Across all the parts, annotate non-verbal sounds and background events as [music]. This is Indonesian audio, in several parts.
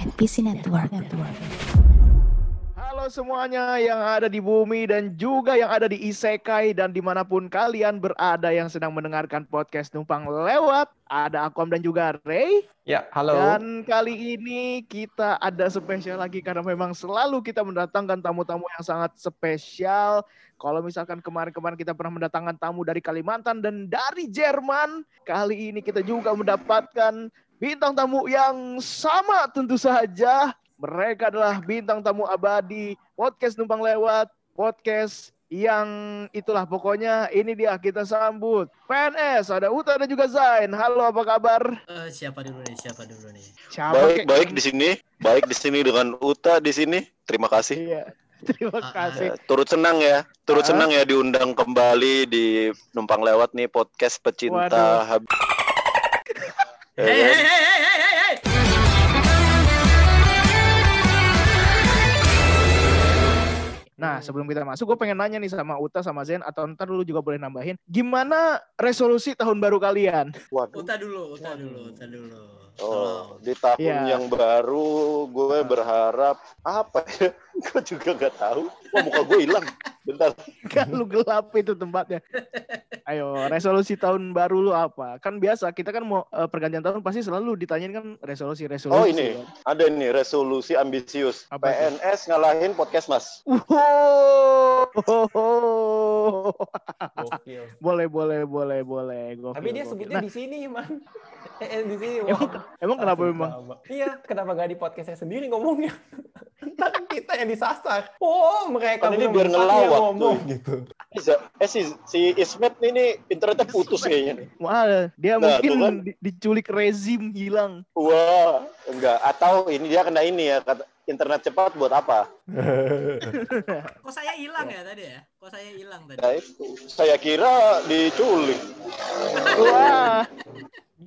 NPC Network. Network. Halo semuanya yang ada di bumi dan juga yang ada di Isekai dan di mana pun kalian berada yang sedang mendengarkan podcast Numpang Lewat. Ada Akom dan juga Ray. Ya, halo. Dan kali ini kita ada spesial lagi karena memang selalu kita mendatangkan tamu-tamu yang sangat spesial. Kalau misalkan kemarin-kemarin kita pernah mendatangkan tamu dari Kalimantan dan dari Jerman, kali ini kita juga mendapatkan bintang tamu yang sama tentu saja. Mereka adalah bintang tamu abadi podcast numpang lewat, podcast yang itulah pokoknya ini dia kita sambut. PNS ada Uta dan juga Zain. Halo apa kabar? Eh, siapa dulu nih? Siapa dulu nih? Siapa Baik, kek? baik di sini, baik di sini dengan Uta di sini. Terima kasih. Iya. [laughs] Terima Ah, kasih. Eh, turut senang ya, turut Ah. senang ya diundang kembali di numpang lewat nih podcast Waduh. pecinta hab. Ya Hei, kan? hei, hei, hei, hei, hei. Nah, sebelum kita masuk, gue pengen nanya nih sama Uta sama Zen atau ntar lu juga boleh nambahin. Gimana resolusi tahun baru kalian? Waduh. Uta dulu, Uta dulu, Uta dulu. Oh, di tahun Iya. yang baru gue berharap apa ya? [laughs] Gue juga gak tahu. Wah, muka gue hilang. Bentar. [laughs] Kan lu gelap itu tempatnya. Ayo, resolusi tahun baru lu apa? Kan biasa kita kan mau eh, pergantian tahun pasti selalu ditanyain kan resolusi-resolusi. Oh, ini. kan. Ada nih resolusi ambisius. Apa? PNS ngalahin podcast Mas. Wow. [laughs] Boleh, boleh, boleh, boleh. Gokil, Tapi dia gokil. sebutnya Nah, di sini, Man. Eh, di sini. Emang- Wah. Emang kenapa memang? Iya, kenapa nggak di podcastnya sendiri ngomongnya? [laughs] Ntar kita yang disasar. Oh, mereka ini belum biar ngelawak ngomong tuh. gitu. Bisa- Eh si si Ismet ini internetnya putus kayaknya nih. Wah, dia Nah, mungkin kan. di- diculik rezim hilang. Wah, enggak. Atau ini dia kena ini ya, kata internet cepat buat apa? Kok saya hilang ya tadi ya? Kok saya hilang tadi? Nah, itu. Saya kira diculik. Wah.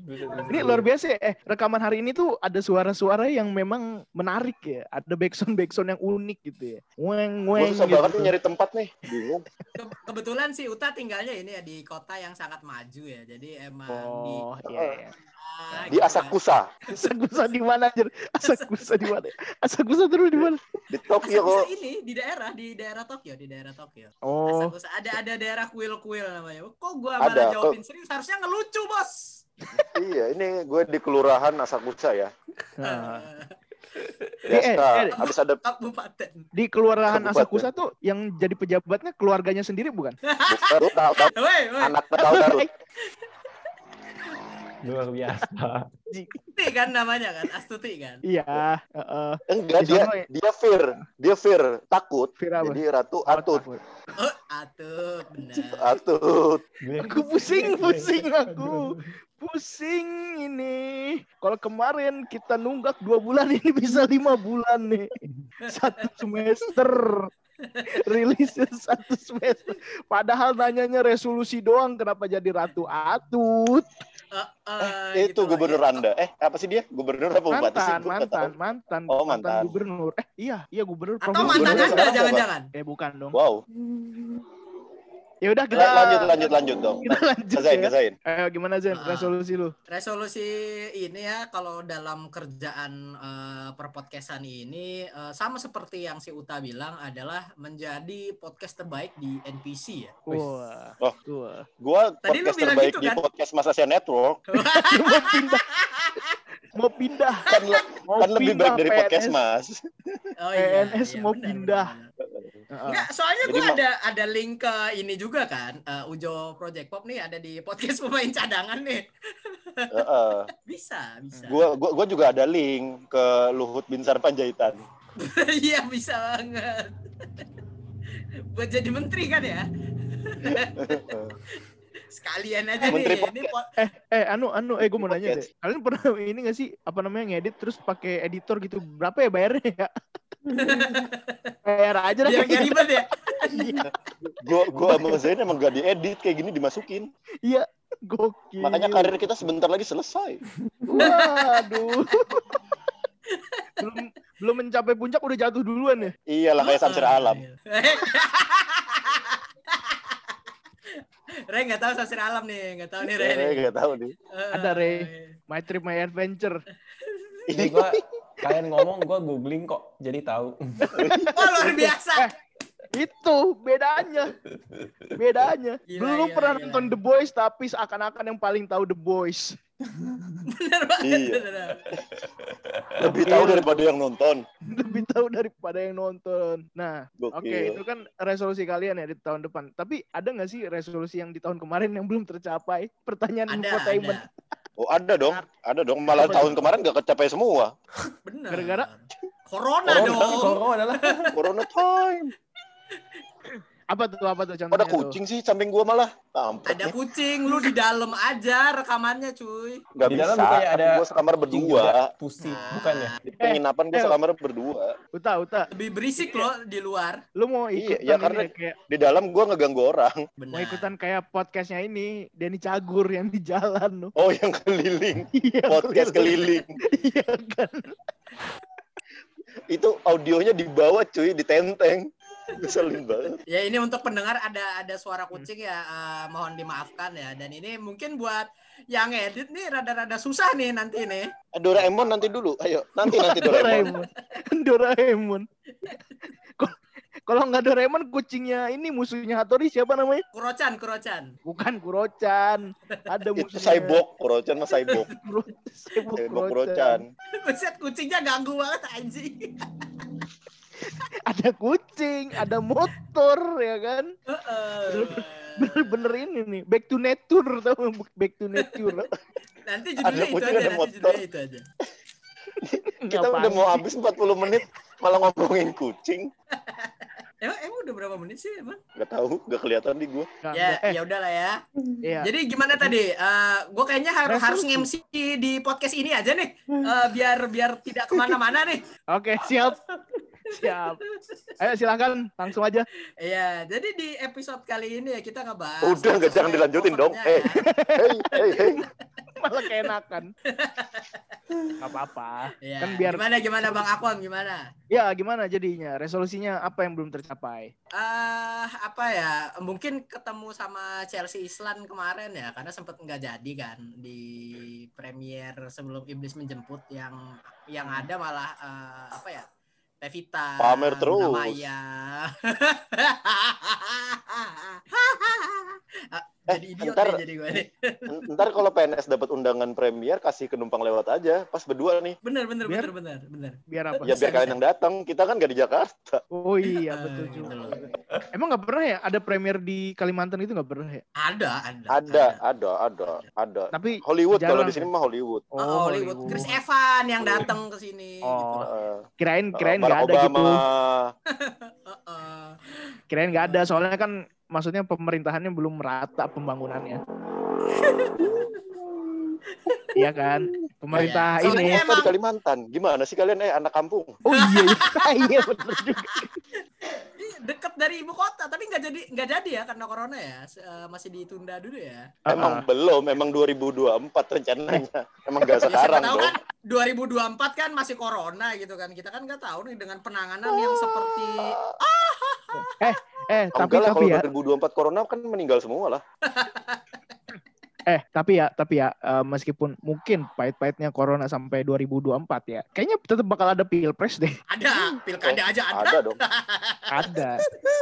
Ini luar biasa ya. Eh, rekaman hari ini tuh ada suara-suara yang memang menarik ya. Ada backsound backsound yang unik gitu ya. Weng Gue weng susah gitu. banget nih nyari tempat nih. Bingung. Ke- kebetulan sih Uta tinggalnya ini ya di kota yang sangat maju ya. Jadi emang di Oh, iya. iya. ah, Di. Asakusa, Asakusa di mana aja? Asakusa di mana? [laughs] Asakusa terus di mana? di Tokyo Asakusa kok. ini di daerah di daerah Tokyo, di daerah Tokyo. Oh, Asakusa ada ada daerah kuil-kuil namanya. Kok gua Ada, malah jawabin serius? Harusnya ngelucu, Bos. Iya, ini gue di kelurahan Asakusa ya. nah. Eh, Eh, Biasa, eh, habis ada Kabupaten. di kelurahan Kabupaten. Asakusa tuh yang jadi pejabatnya keluarganya sendiri bukan? bukan tahu [laughs] tahu anak tahu tahu. Luar biasa. Astuti kan namanya kan? Astuti kan? Iya, heeh. Enggak Di dia ya? dia fear, dia fear, takut. Fear apa? Jadi ratu atut, Oh, atut, benar. atut. Aku pusing, pusing aku. Pusing ini. Kalau kemarin kita nunggak dua bulan [laughs] ini bisa lima bulan nih. Satu semester. Rilisnya [laughs] satu semester. Padahal nanyanya resolusi doang. Kenapa jadi ratu atut? Eh, Eh, itu gitu lah, gubernur ya. Anda. Eh, apa sih dia? Gubernur apa bupati sih? Mantan, mantan, Oh, mantan. gubernur. Eh, iya, iya gubernur. Atau mantan Gubernur Anda jangan-jangan. Eh, bukan dong. Wow. Ya udah kita Lanjut lanjut lanjut dong. Kita lanjut Kesain, ya. kesain. Ayo gimana Zen? Ah. Resolusi lu? Resolusi ini ya kalau dalam kerjaan eh, perpodcastan ini eh, sama seperti yang si Uta bilang adalah menjadi podcast terbaik di NPC ya. Wah. Oh. Wah. Gua Tadi lu podcast bilang terbaik gitu, di kan? podcast Mas Asia Network [laughs] pindah. [laughs] Mau pindah. kan, le- [laughs] Mau kan lebih pindah baik dari PNS. podcast Mas. Oh, PNS mau benar, pindah. benar. Heeh. Enggak, soalnya ma- ada ada link ke ini juga kan. eh, Ujo Project Pop nih ada di podcast [laughs] pemain cadangan nih. Heeh. [laughs] Bisa, bisa. Gua, gua gua juga ada link ke Luhut Binsar Panjaitan. Iya, bisa banget. Buat jadi menteri kan ya? Sekalian aja Menteri nih. Ini po- Eh, anu, anu, eh gue mau nanya deh. Kalian pernah [laughs] ini gak sih apa namanya ngedit terus pakai editor gitu? Berapa ya bayarnya ya? [laughs] Bayar aja dah. biar nggak ribet ya. Iya, Gua gua sama Zain emang gak diedit kayak gini dimasukin. Iya, gokil. Makanya karir kita sebentar lagi selesai. Waduh. belum belum mencapai puncak udah jatuh duluan ya? Iyalah kayak Samsir Alam. [laughs] Re nggak tahu Samsir Alam nih, nggak tahu nih Re. Eh, nih. gak tahu nih. Eh, Ada, Re. My Trip My Adventure. [laughs] Ini gua kalian ngomong gue googling kok, jadi tahu. [laughs] Oh, luar biasa. Itu bedanya. Bedanya. Gila, Belum gila, pernah gila. nonton The Boys tapi seakan-akan yang paling tahu The Boys. Bener banget. Iya. bener. Lebih tahu daripada yang nonton. Lebih tahu daripada yang nonton. Nah, oke itu kan resolusi kalian ya di tahun depan. Tapi ada nggak sih resolusi yang di tahun kemarin yang belum tercapai? Pertanyaan Ada, infotainment. ada. Oh ada dong, ada dong. Malah Apa tahun kemarin gak kecapai semua. Bener. Gara-gara? Corona, Corona, dong. corona Corona time. [laughs] Apa tuh? Apa tuh Ada contohnya tuh? kucing sih samping gua malah. Ada kucing, lu di dalam aja rekamannya, cuy. Gak Di bisa. dalam kayak ada Gua sekamar berdua. juga. Pusi, bukan ya? Di penginapan gua eh. sekamar berdua. Uta, Uta, Lebih berisik loh di luar. lu mau Iya, ikutan ya karena- kayak Di dalam gua ngeganggu orang. Benar. mau ikutan kayak podcastnya ini Denny Cagur yang di jalan loh. Oh yang keliling. [laughs] Iya, Podcast keliling. [laughs] Iya kan. Itu audionya di bawah cuy, di tenteng. Ngeselin banget. Ya ini untuk pendengar ada ada suara kucing ya eh, mohon dimaafkan ya dan ini mungkin buat yang edit nih rada-rada susah nih nanti nih. Doraemon nanti dulu. Ayo, nanti nanti Doraemon. Doraemon. [laughs] Kalau nggak Doraemon, kucingnya ini musuhnya Hattori siapa namanya? Kurocan, kurocan. Bukan Kurochan. Ada Itu musuhnya. Cyborg, Kurocan mah Cyborg. Kuro- Cyborg Cyborg Kurochan. Kurocan. Buset kucingnya ganggu banget anjing. [laughs] [laughs] Ada kucing, ada motor, ya kan? Heeh. Bener-bener ini nih. Back to nature, tau nggak? Back to nature. nanti Ada judulnya itu kucing, aja, ada nanti motor. judulnya itu aja. [laughs] Kita udah mau habis 40 menit malah ngomongin kucing. [laughs] Emang, emang udah berapa menit sih emang? Gak tahu, gak kelihatan di gua. Ya, eh, ya udahlah ya. iya. Jadi gimana tadi? Eh gue kayaknya har- harus nge-MC di podcast ini aja nih, Eh, biar biar tidak ke mana-mana nih. Oke, siap. Siap. [laughs] Ayo silakan, langsung aja. Iya, jadi di episode kali ini ya kita ngebahas. Udah, nggak, jangan dilanjutin dong. Eh. Hei, hei, hei. Malah keenakan. [laughs] Gak apa-apa. Ya, Kan biar gimana gimana Bang Akon gimana? Ya, gimana jadinya? Resolusinya apa yang belum tercapai? eh apa ya? Mungkin ketemu sama Chelsea Island kemarin ya, karena sempat nggak jadi kan di premier sebelum iblis menjemput yang yang ada malah eh, apa ya? Tevita, Pamer terus. Luna [laughs] [laughs] Ah, idiot ntar- nih [laughs] jadi gue nih. Ntar kalau PNS dapat undangan premier, kasih ke numpang lewat aja. Pas berdua nih. Bener bener Biar- bener bener bener. Biar apa? Ya biar kalian yang datang. Kita kan gak di Jakarta. Oh iya, Eh, betul gitu juga. Emang nggak pernah ya ada premier di Kalimantan itu nggak pernah ya? Ada ada. Ada, ada, ada, ada. Tapi Hollywood kalau di sini mah Hollywood. Oh, Hollywood. Chris Evans yang datang ke sini. Oh. gitu. Eh, kirain kirain nggak ada Obama. gitu. [laughs] Heeh. Kirain nggak ada soalnya kan maksudnya pemerintahannya belum merata pembangunannya. [laughs] Iya kan? Pemerintah Iya. ini. Soalnya Kota di Kalimantan. Gimana sih kalian eh anak kampung? Oh iya, iya, [laughs] iya bener juga. Deket dari ibu kota, tapi nggak jadi nggak jadi ya karena corona ya. Eh, masih ditunda dulu ya. Emang Ah, belum, emang 2024 rencananya. Emang gak [laughs] Ya, sekarang tahu dong. kan 2024 kan masih corona gitu kan. Kita kan nggak tahu nih dengan penanganan yang seperti eh tapi Enggak lah, tapi kalau ya 2024 corona kan meninggal semua lah. [laughs] eh tapi ya tapi ya eh, meskipun mungkin pahit-pahitnya corona sampai 2024 ya kayaknya tetap bakal ada pilpres deh ada pilkada aja ada. Ada dong. [laughs] ada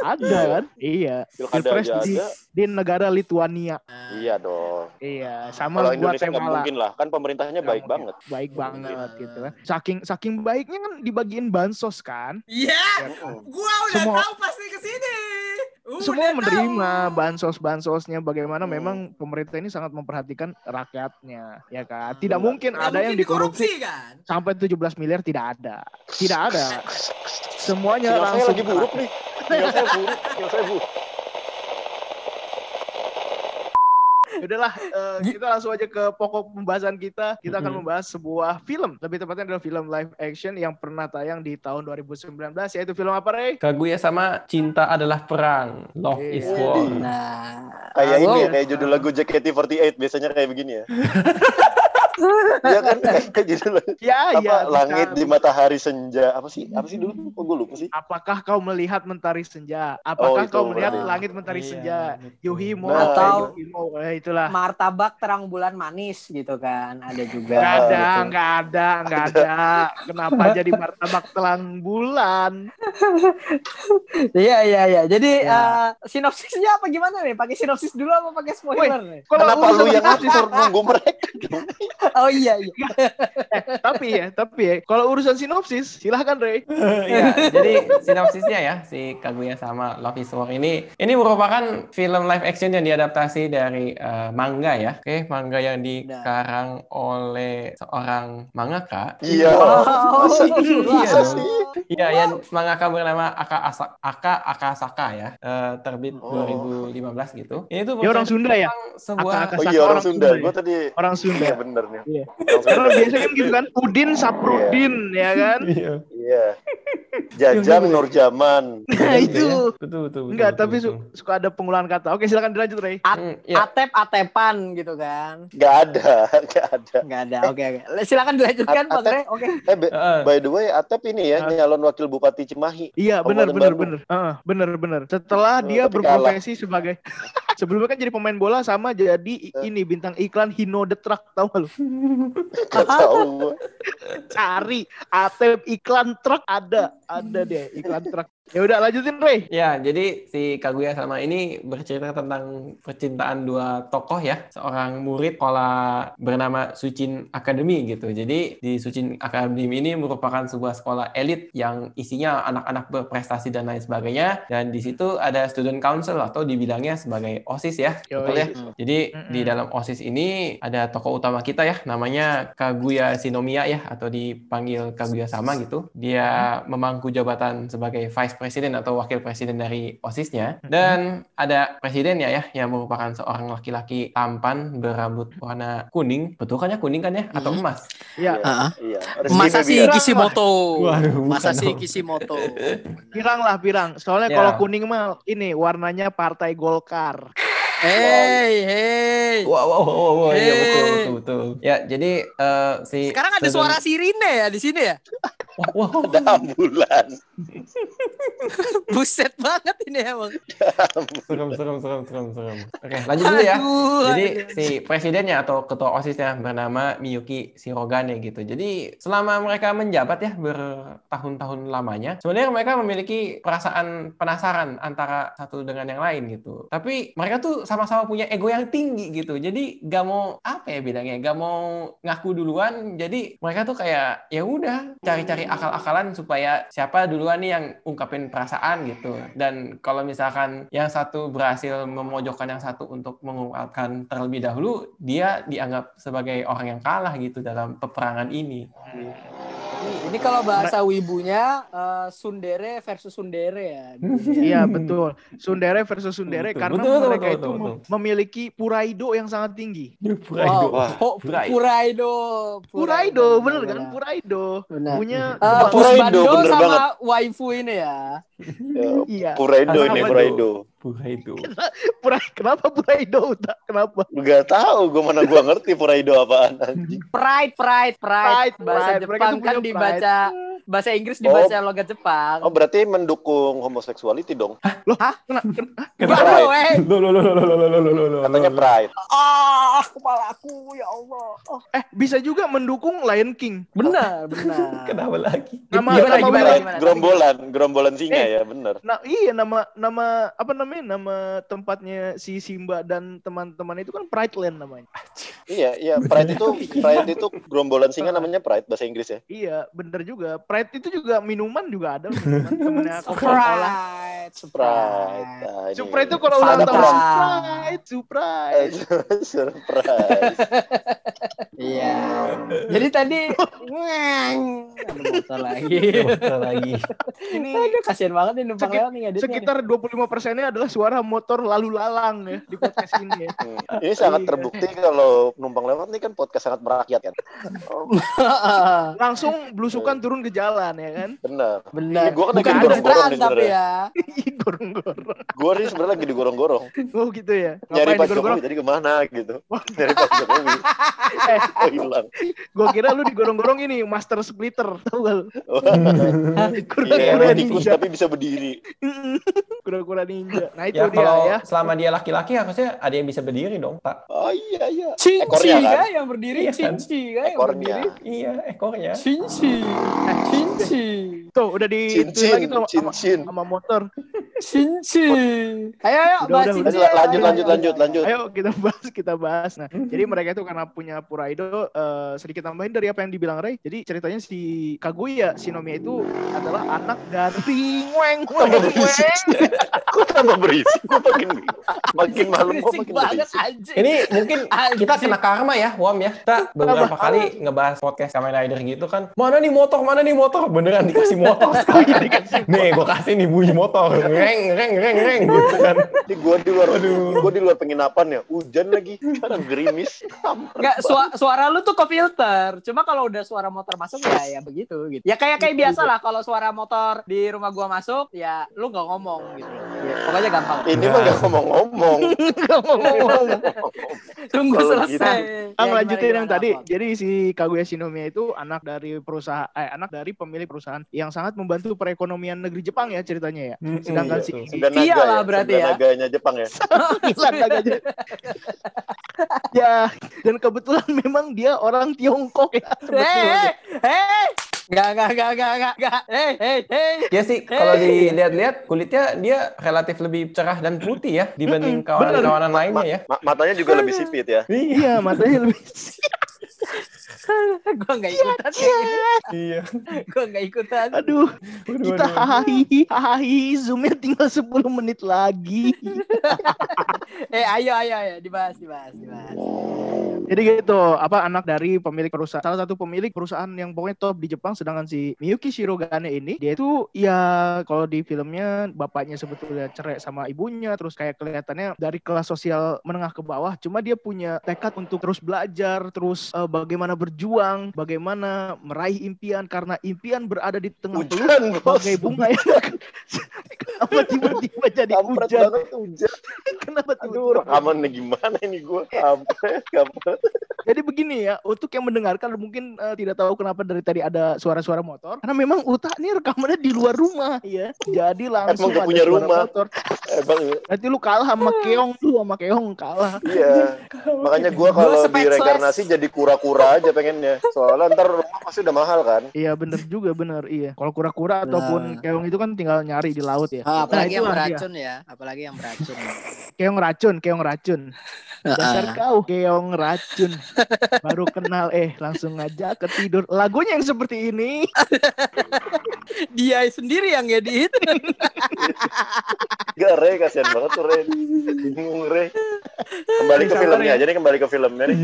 ada kan iya Pilkada pilpres aja di, ada. di negara Lituania Eh, Iya dong. iya sama Kalau Indonesia nggak Guatemala mungkin lah, kan pemerintahnya Nggak baik mungkin. banget. baik banget mungkin. gitu kan saking saking baiknya kan dibagiin bansos kan Iya, Ya kan? gua udah Semua- tahu pasti ke sini. Udah semua menerima bansos bansosnya bagaimana Hmm. memang pemerintah ini sangat memperhatikan rakyatnya ya kan tidak Hmm. mungkin Nggak ada yang mungkin dikorupsi kan. sampai 17 miliar tidak ada tidak ada [laughs] semuanya Sinyal saya langsung lagi buruk nih. Saya buruk. Saya buruk. Udahlah, eh, kita langsung aja ke pokok pembahasan kita. Kita akan membahas sebuah film, lebih tepatnya adalah film live action yang pernah tayang di tahun 2019, yaitu film apa, Rey? Kaguya sama Cinta adalah Perang. Love is Iya. War. Nah, Kayak ini ya, kayak judul lagu JKT48 biasanya kayak begini ya. [laughs] Iya kan [laughs] kayak judul Ya, apa ya. langit bisa. di matahari senja apa sih apa sih dulu kok gue lupa sih Apakah kau melihat mentari senja? Apakah Oh, itu kau melihat berarti. langit mentari Iya, senja? Yuhimo Nah, Atau- Yuhimo, eh, itulah. Martabak terang bulan manis gitu kan. Ada juga. Nggak ada, gitu. nggak ada, nggak [laughs] ada. Kenapa jadi martabak telang bulan? [laughs] Iya iya iya. Jadi Ya. eh, sinopsisnya apa gimana nih? Pakai sinopsis dulu apa pakai spoiler nih? Kalau kenapa lu yang sinopsis- ngatur nunggu mereka Oh iya iya. tapi ya, tapi ya, kalau urusan sinopsis, silahkan Ray. Iya, jadi sinopsisnya ya si Kaguya sama Love is War ini ini merupakan film live action yang diadaptasi dari eh, manga ya. Oke, manga yang dikarang oleh seorang mangaka. iya Oh, masa, iya Iya, yang mangaka bernama Aka Asa, Aka Akasaka ya. Eh, terbit Oh. 2015 gitu. Ini tuh Dia orang Sunda ya? sebuah Aka- oh Saka iya orang orang Sunda Sunda ya? gue tadi Orang Sunda. iya bener Iya. Karena biasanya kan gitu kan, Udin Saprudin, ya kan? Iya. Iya Jajang Nurjaman [laughs] Nah itu. Betul, betul, betul. Enggak, betul, tapi betul. su- suka ada pengulangan kata. Oke, silakan dilanjut Ray. Hmm, ya. Atep atepan gitu kan. nggak ada [laughs] nggak ada Nggak ada. Oke oke. Silakan dilanjutkan At- Bang Atep. Re. Oke. eh by the way Atep ini ya Ah. nyalon wakil bupati Cimahi Iya, benar benar benar. Heeh, benar benar. Setelah Oh, dia berprofesi sebagai sebelumnya kan jadi pemain bola sama jadi Eh. ini bintang iklan Hino the Truck [laughs] tahu lu? tahu. Cari Atep iklan Truk ada ada deh iklan truk. Ya udah lanjutin Ray. Ya, jadi si Kaguya sama ini bercerita tentang percintaan dua tokoh ya, seorang murid sekolah bernama Suchin Academy gitu. Jadi di Suchin Academy ini merupakan sebuah sekolah elit yang isinya anak-anak berprestasi dan lain sebagainya. Dan di situ ada student council atau dibilangnya sebagai OSIS ya, Yoi. betul ya. Jadi Mm-mm. di dalam OSIS ini ada tokoh utama kita ya, namanya Kaguya Shinomiya ya, atau dipanggil Kaguya sama gitu. Dia memangku jabatan sebagai vice president atau wakil presiden dari OSIS-nya. Dan ada presidennya ya, yang merupakan seorang laki-laki tampan berambut warna kuning. Betul kan ya kuning kan ya? Atau Mhm. emas? Ya, Heeh. iya Rizky Masashi Febian. Kishimoto. Waduh, Masashi dong. Kishimoto. [laughs] pirang lah pirang. Soalnya Ya. kalau kuning mah ini warnanya Partai Golkar. Hey, hey. Wow, wow, wow, wow, iya Hey. betul, betul, betul. Ya, jadi eh, si Sekarang ada suara sirine ya di sini ya. Wah, wah, wah. ada ambulan [laughs] Buset banget ini emang. serem, serem, serem, serem, serem. Oke, lanjut dulu ya. Aduh, Jadi aduh. si presidennya atau ketua OSISnya bernama Miyuki Shirogane gitu. Jadi selama mereka menjabat ya bertahun-tahun lamanya, sebenarnya mereka memiliki perasaan penasaran antara satu dengan yang lain gitu. Tapi mereka tuh sama-sama punya ego yang tinggi gitu. Jadi gak mau apa ya bilangnya, gak mau ngaku duluan. Jadi mereka tuh kayak ya udah cari-cari akal-akalan supaya siapa duluan nih yang ungkapin perasaan gitu. Dan kalau misalkan yang satu berhasil memojokkan yang satu untuk mengungkapkan terlebih dahulu, dia dianggap sebagai orang yang kalah gitu dalam peperangan ini. Ini kalau bahasa wibunya eh, Sundere versus Sundere ya. Iya betul. Sundere versus Sundere Betul, karena betul, betul, mereka betul, itu betul, mem- memiliki puraido yang sangat tinggi. Wow. Wah. Oh, Puraido. Puraido. Puraido, bener kan? Puraido. Benar. Punya Eh, kebanggaan. Puraido, bener sama banget. waifu ini ya. Ya, Iya. Puraido ini Puraido Puraido. [laughs] Pura, kenapa Puraido? Tak, Kenapa? Gak tahu gue mana gue ngerti Puraido apaan anjing Pride, pride, pride. Pride, Bahasa pride. Jepang kan dibaca bahasa Inggris dibaca logat Jepang. Oh berarti mendukung homoseksuality dong Kena- kena- Enggak Pride. lo, eh. Lo lo lo lo lo lo lo lo lo lo. Katanya pride Ah, kepalaku ya Allah. Oh, eh, bisa juga mendukung Lion King. benar, benar. Kenapa lagi? Nama, Gimana, nama gimana, gimana? Gerombolan Gerombolan singa Eh. ya bener Nah, iya nama nama apa namanya? Nama tempatnya si Simba dan teman-teman itu kan Pride Land namanya. Iya iya Pride itu Pride itu gerombolan singa namanya Pride bahasa Inggris ya Iya, bener juga. Pride itu juga minuman juga ada minuman [laughs] temennya Coca-Cola. Sprite, Pride nah, ini. Supra itu kalau ulang tahun Sprite, Surprise. [laughs] surprise Iya. Jadi tadi ngeng. Ada motor lagi. Motor lagi. [laughs] Ini Aduh, kasihan banget nih numpang lewat nih ngeditnya nih. sekitar 25 persennya adalah suara motor lalu lalang ya di podcast ini ya. Hmm. ini sangat Iya. terbukti kalau numpang lewat nih kan podcast sangat merakyat kan Langsung belusukan turun ke jalan ya kan. Benar. Ini gua kan Bukan lagi pencitraan tapi sebenarnya. ya. [laughs] Gorong-gorong. Gue nih sebenarnya lagi digorong-gorong. [laughs] Oh gitu ya. Nyari Pak? Jokowi tadi ke mana gitu. [laughs] Nyari Pak Jokowi. Eh, Oh hilang. gua kira lu digorong-gorong ini Master Splitter. Tahu gak lu? Iya, Kura-kura tikus ninja. tapi bisa berdiri. Kura-kura ninja. Nah itu Ya dia kalau ya. selama dia laki-laki harusnya ada yang bisa berdiri dong, Pak. Oh iya iya. Cinci Ekornya kan? kan yang berdiri, Iya kan? Cinci kan yang Ekornya. berdiri. Iya, ekornya. Cinci, Cinci, Tuh udah di Cincin, lagi tuh sama, cincin. sama motor. Cinci. Ayo ayo Udah, bahas udah, Cinci. Lanjut ayo, lanjut ayo, lanjut ayo. lanjut lanjut. Ayo kita bahas kita bahas. Nah, jadi mereka itu karena punya Puraido eh, sedikit tambahin dari apa yang dibilang Ray. Jadi ceritanya si Kaguya Shinomiya itu adalah anak dari weng weng Tambah weng. berisik. Kok tambah berisik? Gue makin makin malam kok makin banget berisik. anjing. Ini mungkin Anjing. kita kena karma ya, Wam ya. Kita beberapa kali ngebahas podcast Kamen Rider gitu kan. Mana nih motor, mana nih motor? Beneran dikasih motor. [laughs] nih, gue kasih nih bunyi motor. Reng, reng, reng, reng gitu kan. Ini gue di luar gue di luar penginapan ya. Hujan lagi. Sekarang gerimis. Enggak, suara, suara lu tuh ke filter. Cuma kalau udah suara motor masuk ya ya begitu gitu. Ya kayak kayak biasa lah kalau suara motor di rumah gua masuk ya lu nggak ngomong gitu. Ya, pokoknya gampang. Ini mah gak [laughs] ngomong-ngomong. Tunggu Kalau selesai. Ah, Ya, gimana, yang tadi. Jadi si Kaguya Shinomiya itu anak dari perusahaan eh anak dari pemilik perusahaan yang sangat membantu perekonomian negeri Jepang ya ceritanya ya. Sedangkan iya si tuh. Sembilan naga Iyalah ya. berarti ya. naganya Jepang ya. [laughs] Aja. ya, dan kebetulan [laughs] memang dia orang Tiongkok ya. Hei, hei, Gak, gak, gak, gak, gak, gak. Hei, hei, hei. Ya sih, kalau dilihat-lihat kulitnya dia relatif lebih cerah dan putih ya dibanding kawanan-kawanan lainnya ya. Ma- matanya juga lebih sipit ya. Iya, matanya lebih [laughs] Gue gak ikutan. Iya. Gue gak ikutan. Aduh, kita hahi, hahi, zoomnya tinggal 10 menit lagi. [laughs] Eh, ayo, ayo, ayo. Dibahas, dibahas, dibahas. Jadi gitu, apa anak dari pemilik perusahaan, salah satu pemilik perusahaan yang pokoknya top di Jepang, sedangkan si Miyuki Shirogane ini, dia itu ya kalau di filmnya bapaknya sebetulnya cerai sama ibunya, terus kayak kelihatannya dari kelas sosial menengah ke bawah, cuma dia punya tekad untuk terus belajar, terus eh, bagaimana berjuang, bagaimana meraih impian, karena impian berada di tengah Hujan bos. bagai bunga yang [laughs] Kenapa tiba-tiba jadi Kampret hujan? [laughs] Kenapa tiba-tiba rekamannya gimana ini gue? Kampret, kampret. Jadi begini ya, untuk yang mendengarkan mungkin eh, tidak tahu kenapa dari tadi ada suara-suara motor. Karena memang Uta ini rekamannya di luar rumah ya. Jadi langsung Emang gak ada punya suara rumah. motor. Emang Nanti lu kalah sama Keong lu sama Keong kalah. iya. Makanya gue Gua kalau speechless. direinkarnasi jadi kura-kura aja pengennya. Soalnya ntar rumah pasti udah mahal kan. Iya bener juga bener iya. Kalau kura-kura ataupun Keong itu kan tinggal nyari di laut ya. Ah, apalagi yang itulah dia. beracun ya. Apalagi yang beracun. Keong racun, Keong racun. Dasar kau Keong racun. Baru kenal eh langsung aja ketidur. Lagunya yang seperti ini. [laughs] Dia sendiri yang ngedit. Gak, Re. Kasian banget tuh, Re. Bingung, Re. Kembali ke filmnya ya. aja nih, kembali ke filmnya nih.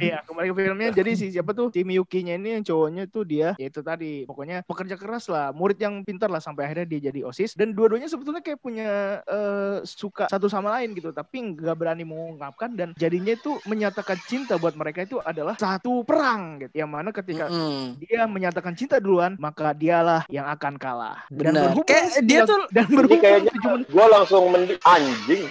Iya, kembali ke filmnya. Jadi si siapa tuh? Si Miyuki-nya ini yang cowoknya tuh dia, ya itu tadi. Pokoknya pekerja keras lah, murid yang pintar lah sampai akhirnya dia jadi OSIS dan dua-duanya sebetulnya kayak punya eh, suka satu sama lain gitu, tapi nggak berani mengungkapkan dan jadinya itu menyatakan cinta buat mereka itu adalah satu perang gitu. Yang mana ketika Mm-mm. dia menyatakan cinta duluan, maka dialah yang akan kalah. Benar. berhubung Kayak dia tuh- dan Ini berhubung kayaknya gue langsung mendi anjing.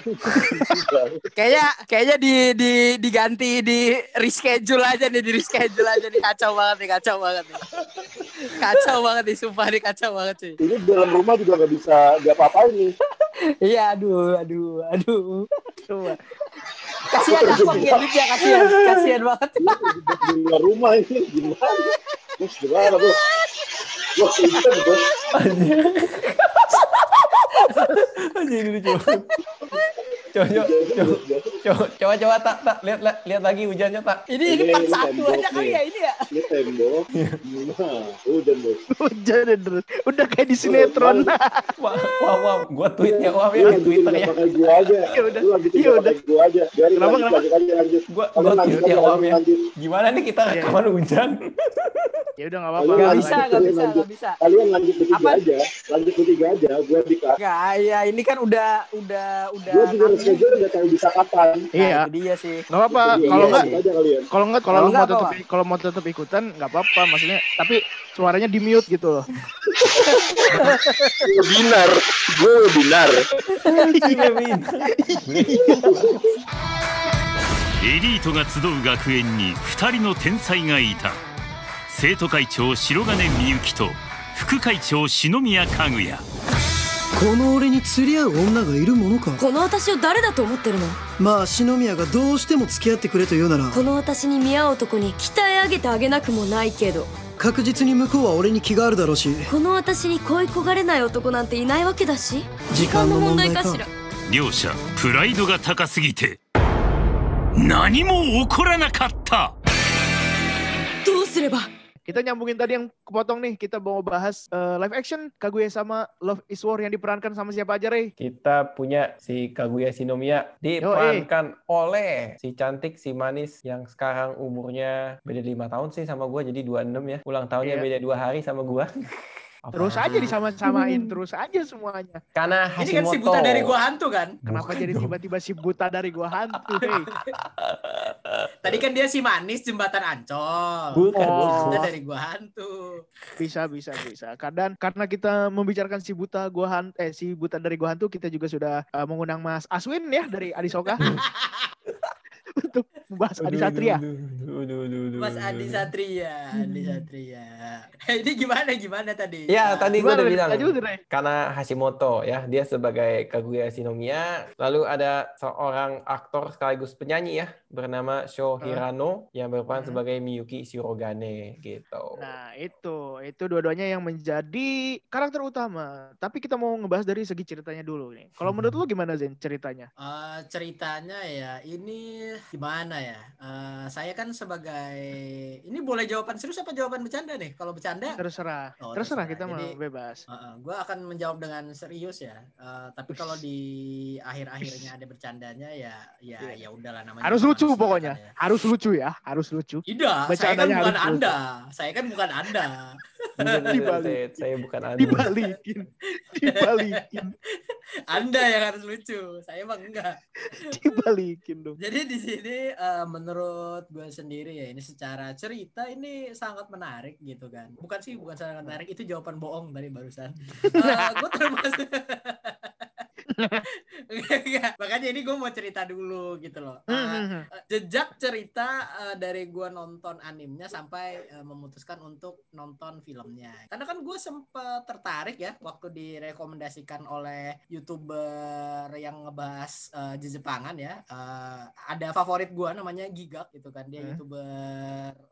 [laughs] Kayaknya kayaknya di di diganti di reschedule aja nih, di reschedule aja nih kacau banget nih, kacau banget nih. Kacau banget nih, sumpah nih kacau banget sih. Ini dalam rumah juga gak bisa diapa-apain nih. Iya, aduh, aduh, aduh. coba. Kasihan aku ngeditnya, kasihan, kasihan banget. Di luar rumah ini gimana? Terus gimana tuh? Wah, hujan bos. Anjing ini lucu. Coba, coba, coba, coba, tak, tak, lihat, lihat, lagi hujannya, tak. Ini ini part satu aja kali ya ini ya. Ini tembok. Nah, hujan bos. Hujan dan terus. Udah kayak di sinetron. Wah, wah, wah, gua tweet ya, wah, ya, di Twitter ya. Pakai gua aja. [laughs] Ya udah, ya nggak udah. gua aja. Kenapa, kenapa? Gua, gua lanjut tweet ya, aja, wah, ya. Gimana nih kita Iya. rekaman hujan? Ya udah nggak apa-apa. Nggak Gak Lanjut. bisa, gak bisa, gak bisa. Kalian lanjut bertiga Apa? aja, lanjut bertiga aja. Gue di kelas. Gak, ya ini kan udah, udah, udah. Gue juga nanggung. schedule nggak tahu bisa kapan. Nah, Iya. itu dia sih. Nggak apa-apa. Jadi, Kalau iya, nggak, lanjut aja kalian. kalau nggak, kalau Kalau lu mau nggak tetap, apa? kalau mau tetap ikutan nggak apa-apa. Maksudnya, tapi suaranya di mute gitu loh. Webinar. Gue webinar.エリートが集う学園に2人の天才がいた 生徒会長白金みゆきと副会長篠宮かぐやこの俺に釣り合う女がいるものか？この私を誰だと思ってるの？まあ篠宮がどうしても付き合ってくれと言うなら。この私に見合う男に鍛え上げてあげなくもないけど。確実に向こうは俺に気があるだろうし。この私に恋焦がれない男なんていないわけだし。時間の問題かしら？両者プライドが高すぎて何も起こらなかった。どうすれば？Kita nyambungin tadi yang kepotong nih. Kita mau bahas eh, live action Kaguya sama Love is War yang diperankan sama siapa aja, Rey? Kita punya si Kaguya Shinomiya diperankan oleh si cantik, si manis yang sekarang umurnya beda lima tahun sih sama gua jadi 26 ya. Ulang tahunnya Iya. beda dua hari sama gua. Terus Apa? aja disama-samain, terus aja semuanya. Karena Ini kan si Hashimoto. buta dari gua hantu kan. Kenapa Bukan jadi dong. tiba-tiba si buta dari gua hantu, [laughs] Rey? Tadi kan dia si manis jembatan Ancol. Bukan, bukan. Buta dari gua hantu. Bisa, bisa, bisa. Kadang karena kita membicarakan si buta gua hantu, eh si buta dari gua hantu, kita juga sudah eh, mengundang Mas Aswin ya dari Adisoka [laughs] untuk membahas Adi Satria. Mas Adi. Satria, Adi Satria. [laughs] Ini gimana gimana tadi? Ya, tadi gua Gimana, udah bilang. Karena Hashimoto ya dia sebagai Kaguya Shinomiya lalu ada seorang aktor sekaligus penyanyi ya bernama Sho Hirano yang berperan Hmm. sebagai Miyuki Shirogane gitu. Nah, itu itu dua-duanya yang menjadi karakter utama. Tapi kita mau ngebahas dari segi ceritanya dulu nih. Kalau menurut lu gimana Zen ceritanya? Eh, ceritanya ya ini gimana ya? Eh, saya kan sebagai ini boleh jawaban serius apa jawaban bercanda nih? Kalau bercanda, Terserah. Oh, terserah terserah. kita mau Jadi- bebas. gue akan menjawab dengan serius ya. Eh, tapi kalau di akhir-akhirnya ada bercandanya ya, ya Iya. ya udahlah namanya. Harus lucu pokoknya. kan ya. Harus lucu ya, harus lucu. Tidak, saya kan Bercandanya bukan harus lucu. anda. Saya kan bukan anda. Bener, bener, Dibalik. saya, saya bukan anda. Dibalikin. Dibalikin. anda yang harus lucu. Saya mah enggak. Dibalikin dong. Jadi di sini eh, menurut gue sendiri ya ini secara cerita ini sangat menarik gitu kan. Bukan sih bukan sangat menarik itu jawaban bohong tadi barusan. [laughs] Eh, gue termasuk [laughs] makanya ini gue mau cerita dulu gitu loh. Eh, jejak cerita eh, dari gue nonton animenya sampai eh, memutuskan untuk nonton filmnya. Karena kan gue sempat tertarik ya waktu direkomendasikan oleh youtuber yang ngebahas eh, Jepangan ya. Eh, ada favorit gue namanya Gigak gitu kan dia Hmm. youtuber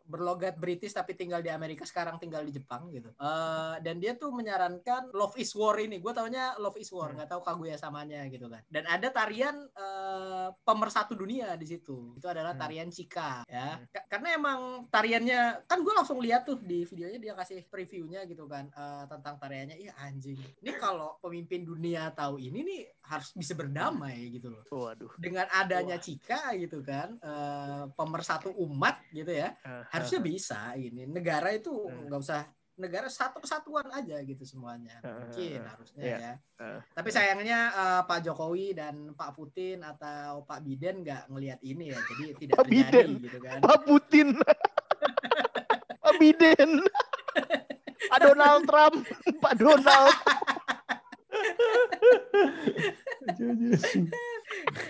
berlogat British tapi tinggal di Amerika sekarang tinggal di Jepang gitu. Eh, dan dia tuh menyarankan Love is War ini. Gue taunya Love is War nggak tahu Kaguya samanya gitu kan. Dan ada tarian eh, pemersatu dunia di situ. Itu adalah Hmm. tarian Chika ya. Ka- karena emang tariannya kan gue langsung lihat tuh di videonya dia kasih previewnya gitu kan eh, tentang tariannya. Iya anjing. Ini kalau pemimpin dunia tahu ini nih harus bisa berdamai gitu loh. Waduh. Dengan adanya Chika gitu kan eh, pemersatu umat gitu ya harusnya bisa ini negara itu Hmm. nggak usah negara satu kesatuan aja gitu semuanya mungkin Hmm. harusnya Iya. ya Hmm. tapi sayangnya eh, Pak Jokowi dan Pak Putin atau Pak Biden nggak ngelihat ini ya jadi tidak Pak terjadi Biden. gitu kan Pak Putin. [laughs] Pak Biden. Pak Donald Trump. Pak Donald. [laughs]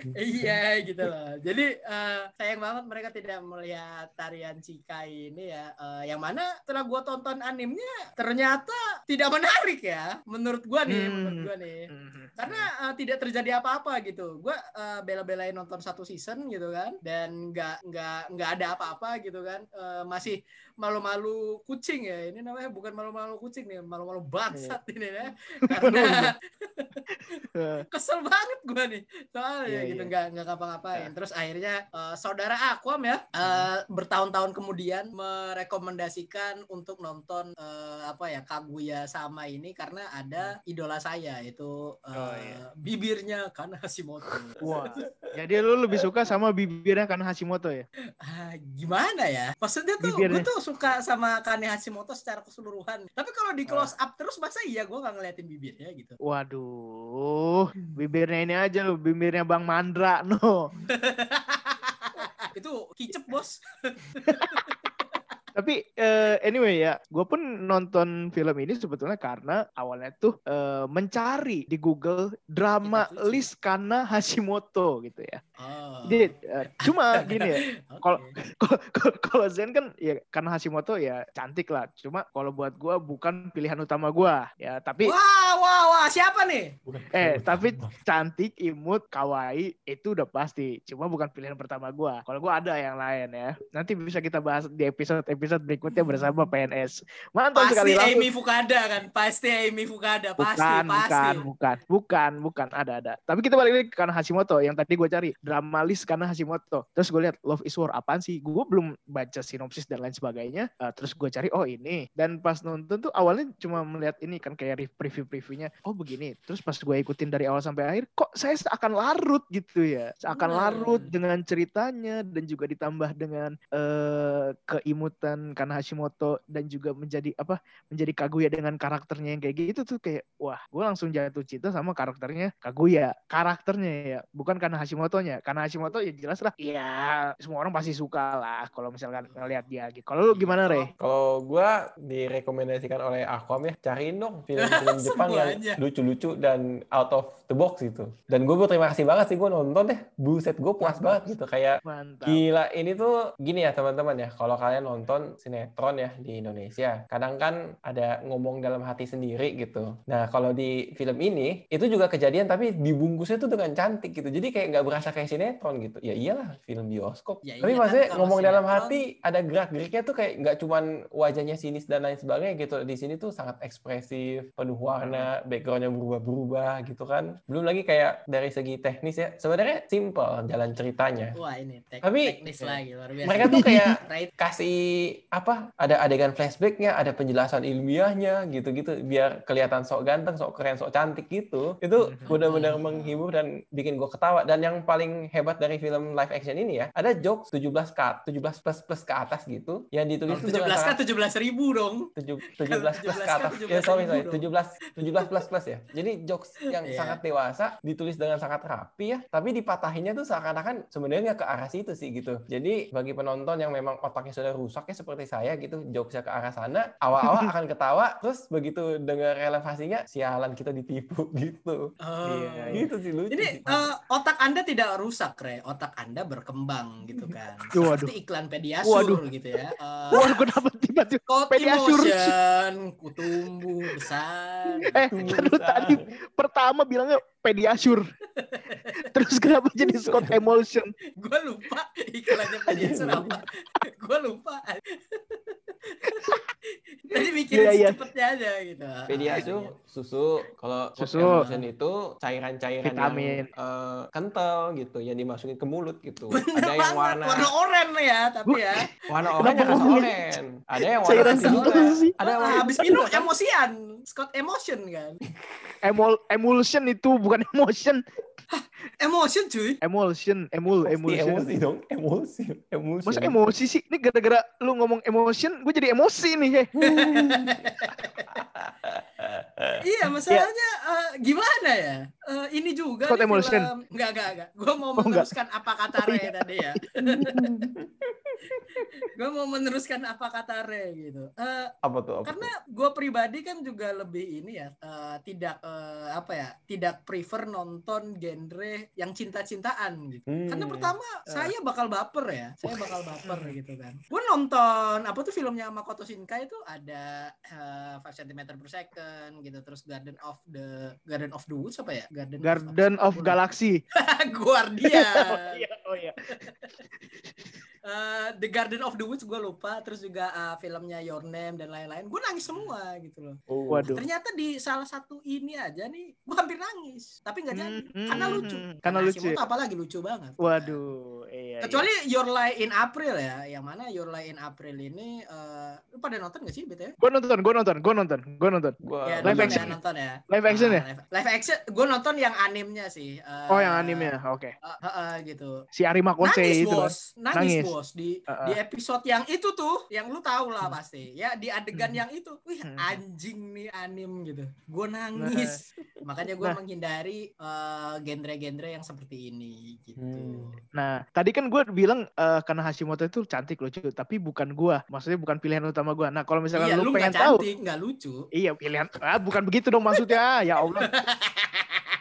[laughs] iya gitu loh. Jadi eh, sayang banget mereka tidak melihat tarian Chika ini ya. Eh, yang mana setelah gua tonton animenya ternyata tidak menarik ya menurut gua nih Hmm. menurut gua nih. Karena uh, tidak terjadi apa-apa gitu. Gue uh, bela-belain nonton satu season gitu kan dan nggak nggak nggak ada apa-apa gitu kan. Uh, masih malu-malu kucing ya ini namanya bukan malu-malu kucing nih malu-malu bangsat ini ya. [laughs] Karena [laughs] kesel banget gue nih soalnya Iya, gitu iya. nggak nggak ngapa-ngapain. Terus akhirnya eh, saudara Aquam ya eh, bertahun-tahun kemudian merekomendasikan untuk nonton eh, apa ya Kaguya sama ini karena ada idola saya itu eh, Oh, iya. bibirnya kan Hashimoto [laughs] Wah. Jadi lu lebih suka sama bibirnya kan Hashimoto ya? Ah, gimana ya? Maksudnya tuh gue tuh suka sama Kane Hashimoto secara keseluruhan. Tapi kalau di close up terus masa iya gue nggak ngeliatin bibirnya gitu? Waduh, bibirnya ini aja lu, bibirnya Bang Mandra, no. [laughs] itu kicep bos [laughs] Tapi eh, anyway ya, gue pun nonton film ini sebetulnya karena awalnya tuh eh, mencari di Google drama suci. list karena Hashimoto gitu ya. oh. Jadi eh, cuma gini ya, [laughs] kalau kalau- kalau- kalau Zen kan ya karena Hashimoto ya cantik lah. Cuma kalau buat gue bukan pilihan utama gue ya. Tapi wah wah wah siapa nih eh tapi cantik, imut, kawaii itu udah pasti. Cuma bukan pilihan pertama gue. Kalau gue ada yang lain ya. Nanti bisa kita bahas di episode episode berikutnya bersama PNS. Mantap pasti sekali langsung. Amy Fukada kan pasti Amy Fukada pasti Bukan, pasti bukan, bukan, bukan, bukan, ada, ada. Tapi kita balik lagi ke karena Hashimoto yang tadi gue cari drama list karena Hashimoto. Terus gue lihat Love is War apaan sih? Gue belum baca sinopsis dan lain sebagainya. Eh, terus gue cari oh ini. Dan pas nonton tuh awalnya cuma melihat ini kan kayak re- preview-previewnya. Oh begini. Terus pas gue ikutin dari awal sampai akhir, kok saya seakan larut gitu ya? Seakan Hmm. larut dengan ceritanya dan juga ditambah dengan eh keimutan karena Hashimoto dan juga menjadi apa? menjadi Kaguya dengan karakternya yang kayak gitu tuh kayak wah gue langsung jatuh cinta sama karakternya Kaguya karakternya ya bukan karena Hashimoto-nya karena Hashimoto ya jelas lah ya semua orang pasti suka lah kalau misalkan ngelihat dia gitu kalau lu gimana Re? Kalau gua direkomendasikan oleh Aquam ya, cariin dong film-film [laughs] Jepang yang lucu-lucu dan out of the box gitu. Dan gue berterima kasih banget sih gue nonton deh. Buset, gue puas banget gitu. Kayak mantap Gila, ini tuh gini ya teman-teman ya. Kalau kalian nonton sinetron ya di Indonesia, kadang kan ada ngomong dalam hati sendiri gitu. Nah, kalau di film ini itu juga kejadian tapi dibungkusnya tuh dengan cantik gitu. Jadi kayak nggak berasa kayak sinetron gitu. Ya iyalah, film bioskop. Ya tapi iya kan, maksudnya kalau ngomong dalam sinetron- hati ada gerak-geriknya tuh kayak nggak cuman wajahnya sinis dan lain sebagainya gitu. Di sini tuh sangat ekspresif, penuh warna, backgroundnya berubah-berubah gitu kan. Belum lagi kayak dari segi teknis ya, sebenarnya simple jalan ceritanya wah ini tek Tapi- teknis lagi luar biasa mereka tuh kayak [laughs] right kasih apa ada adegan flashbacknya ada penjelasan ilmiahnya gitu-gitu biar kelihatan sok ganteng sok keren sok cantik gitu itu benar-benar menghibur dan bikin gue ketawa dan yang paling hebat dari film live action ini ya ada jokes 17 cut 17 plus plus ke atas gitu yang ditulis tuh 17 dengan kan sangat 17 ribu dong tujuh- Kalau 17 plus 17 ke kan atas. 17 Ya sorry sorry, ribu 17 17 plus plus ya. Jadi jokes yang Iya. sangat dewasa ditulis dengan sangat rapi ya, tapi dipatahinnya tuh seakan-akan sebenarnya nggak ke arah situ sih gitu. Jadi bagi penonton yang memang otaknya sudah rusak ya seperti saya gitu, jokesnya ke arah sana, awal-awal [laughs] akan ketawa, terus begitu dengar relevasinya, sialan kita ditipu [laughs] gitu. Oh. Iya, iya. Gitu sih lucu sih. eh, otak Anda tidak rusak, Re. Otak Anda berkembang gitu kan. [laughs] Waduh. Seperti iklan Pediasure Waduh. gitu ya. Eh, Wah, kenapa tiba-tiba emotion, kutumbuh besar. eh tadi pertama bilangnya Pediasure [laughs] terus kenapa jadi Scott Emulsion Gue lupa iklannya Pediasure apa. Gue lupa. [laughs] Tadi mikirin Iya, iya. cepetnya aja gitu. Pediasure susu, kalau Susu. emulsion itu cairan-cairan Vitamin. yang eh, kental gitu, yang dimasukin ke mulut gitu. Bener Ada yang warna warna oranye ya, tapi ya. warna oranye rasa oren. Ada yang warna cairan putih juga. sih Ada yang Wah, warna habis minum emosian, Scott emotion kan. Emul emulsion itu bukan [laughs] emotion Emotion cuy. emulsion emul emulsion emosi dong, emosi, emosi. masa emosi sih ini gara-gara lu ngomong emotion gue jadi emosi nih. [laughs] Iya, masalahnya eh, gimana ya? Eh, ini juga Scott nih Emulsion. film. Enggak, enggak, enggak. Gue mau Oh, enggak. meneruskan apa kata Oh, Re iya. tadi ya. [laughs] gue mau meneruskan apa kata Re gitu. Eh, apa tuh? Apa karena gue pribadi kan juga lebih ini ya eh, tidak eh, apa ya tidak prefer nonton genre yang cinta-cintaan gitu Hmm. karena pertama Eh. saya bakal baper ya saya bakal [laughs] baper gitu kan gue nonton apa tuh filmnya Makoto Shinkai itu ada eh, 5 cm per second gitu terus Garden of the Garden of the Woods apa ya Garden, Garden of Galaxy Galaxy [laughs] Guardian [laughs] oh iya oh iya Eh, The Garden of the Woods gue lupa, terus juga eh, filmnya Your Name dan lain-lain. Gue nangis semua gitu loh. Waduh. Ternyata di salah satu ini aja nih, gue hampir nangis. Tapi nggak jadi, Hmm, karena lucu. hmm, karena lucu Hashimoto ya? apalagi lucu banget. Waduh, iya. Kecuali Your Lie in April ya, yang mana Your Lie in April ini, eh, lu pada nonton gak sih BTW? Gue nonton, gue nonton, gue nonton, gue nonton. Gua Ya, live nonton action ya, ya? nonton ya. Live action Ah, ya? Live, live action, gue nonton yang animnya sih. eh, Oh yang animenya, oke. eh, eh, eh, gitu. Si Arima Kose nangis itu bos, nangis, Nangis. bos di Uh-uh. di episode yang itu tuh, yang lu tahu lah pasti. Ya di adegan Hmm. yang itu, wih Hmm. anjing nih anim gitu. Gue nangis. Makanya gue Nah. menghindari eh, genre-genre yang seperti ini gitu. Hmm. Nah, tadi kan gue bilang eh, karena Hashimoto itu cantik lucu, tapi bukan gua. Maksudnya bukan pilihan utama gua. Nah, kalau misalkan Iya, lu lu pengen nggak tahu, cantik, nggak lucu. iya pilihan. Ah, bukan begitu dong maksudnya. Ya Allah. [laughs]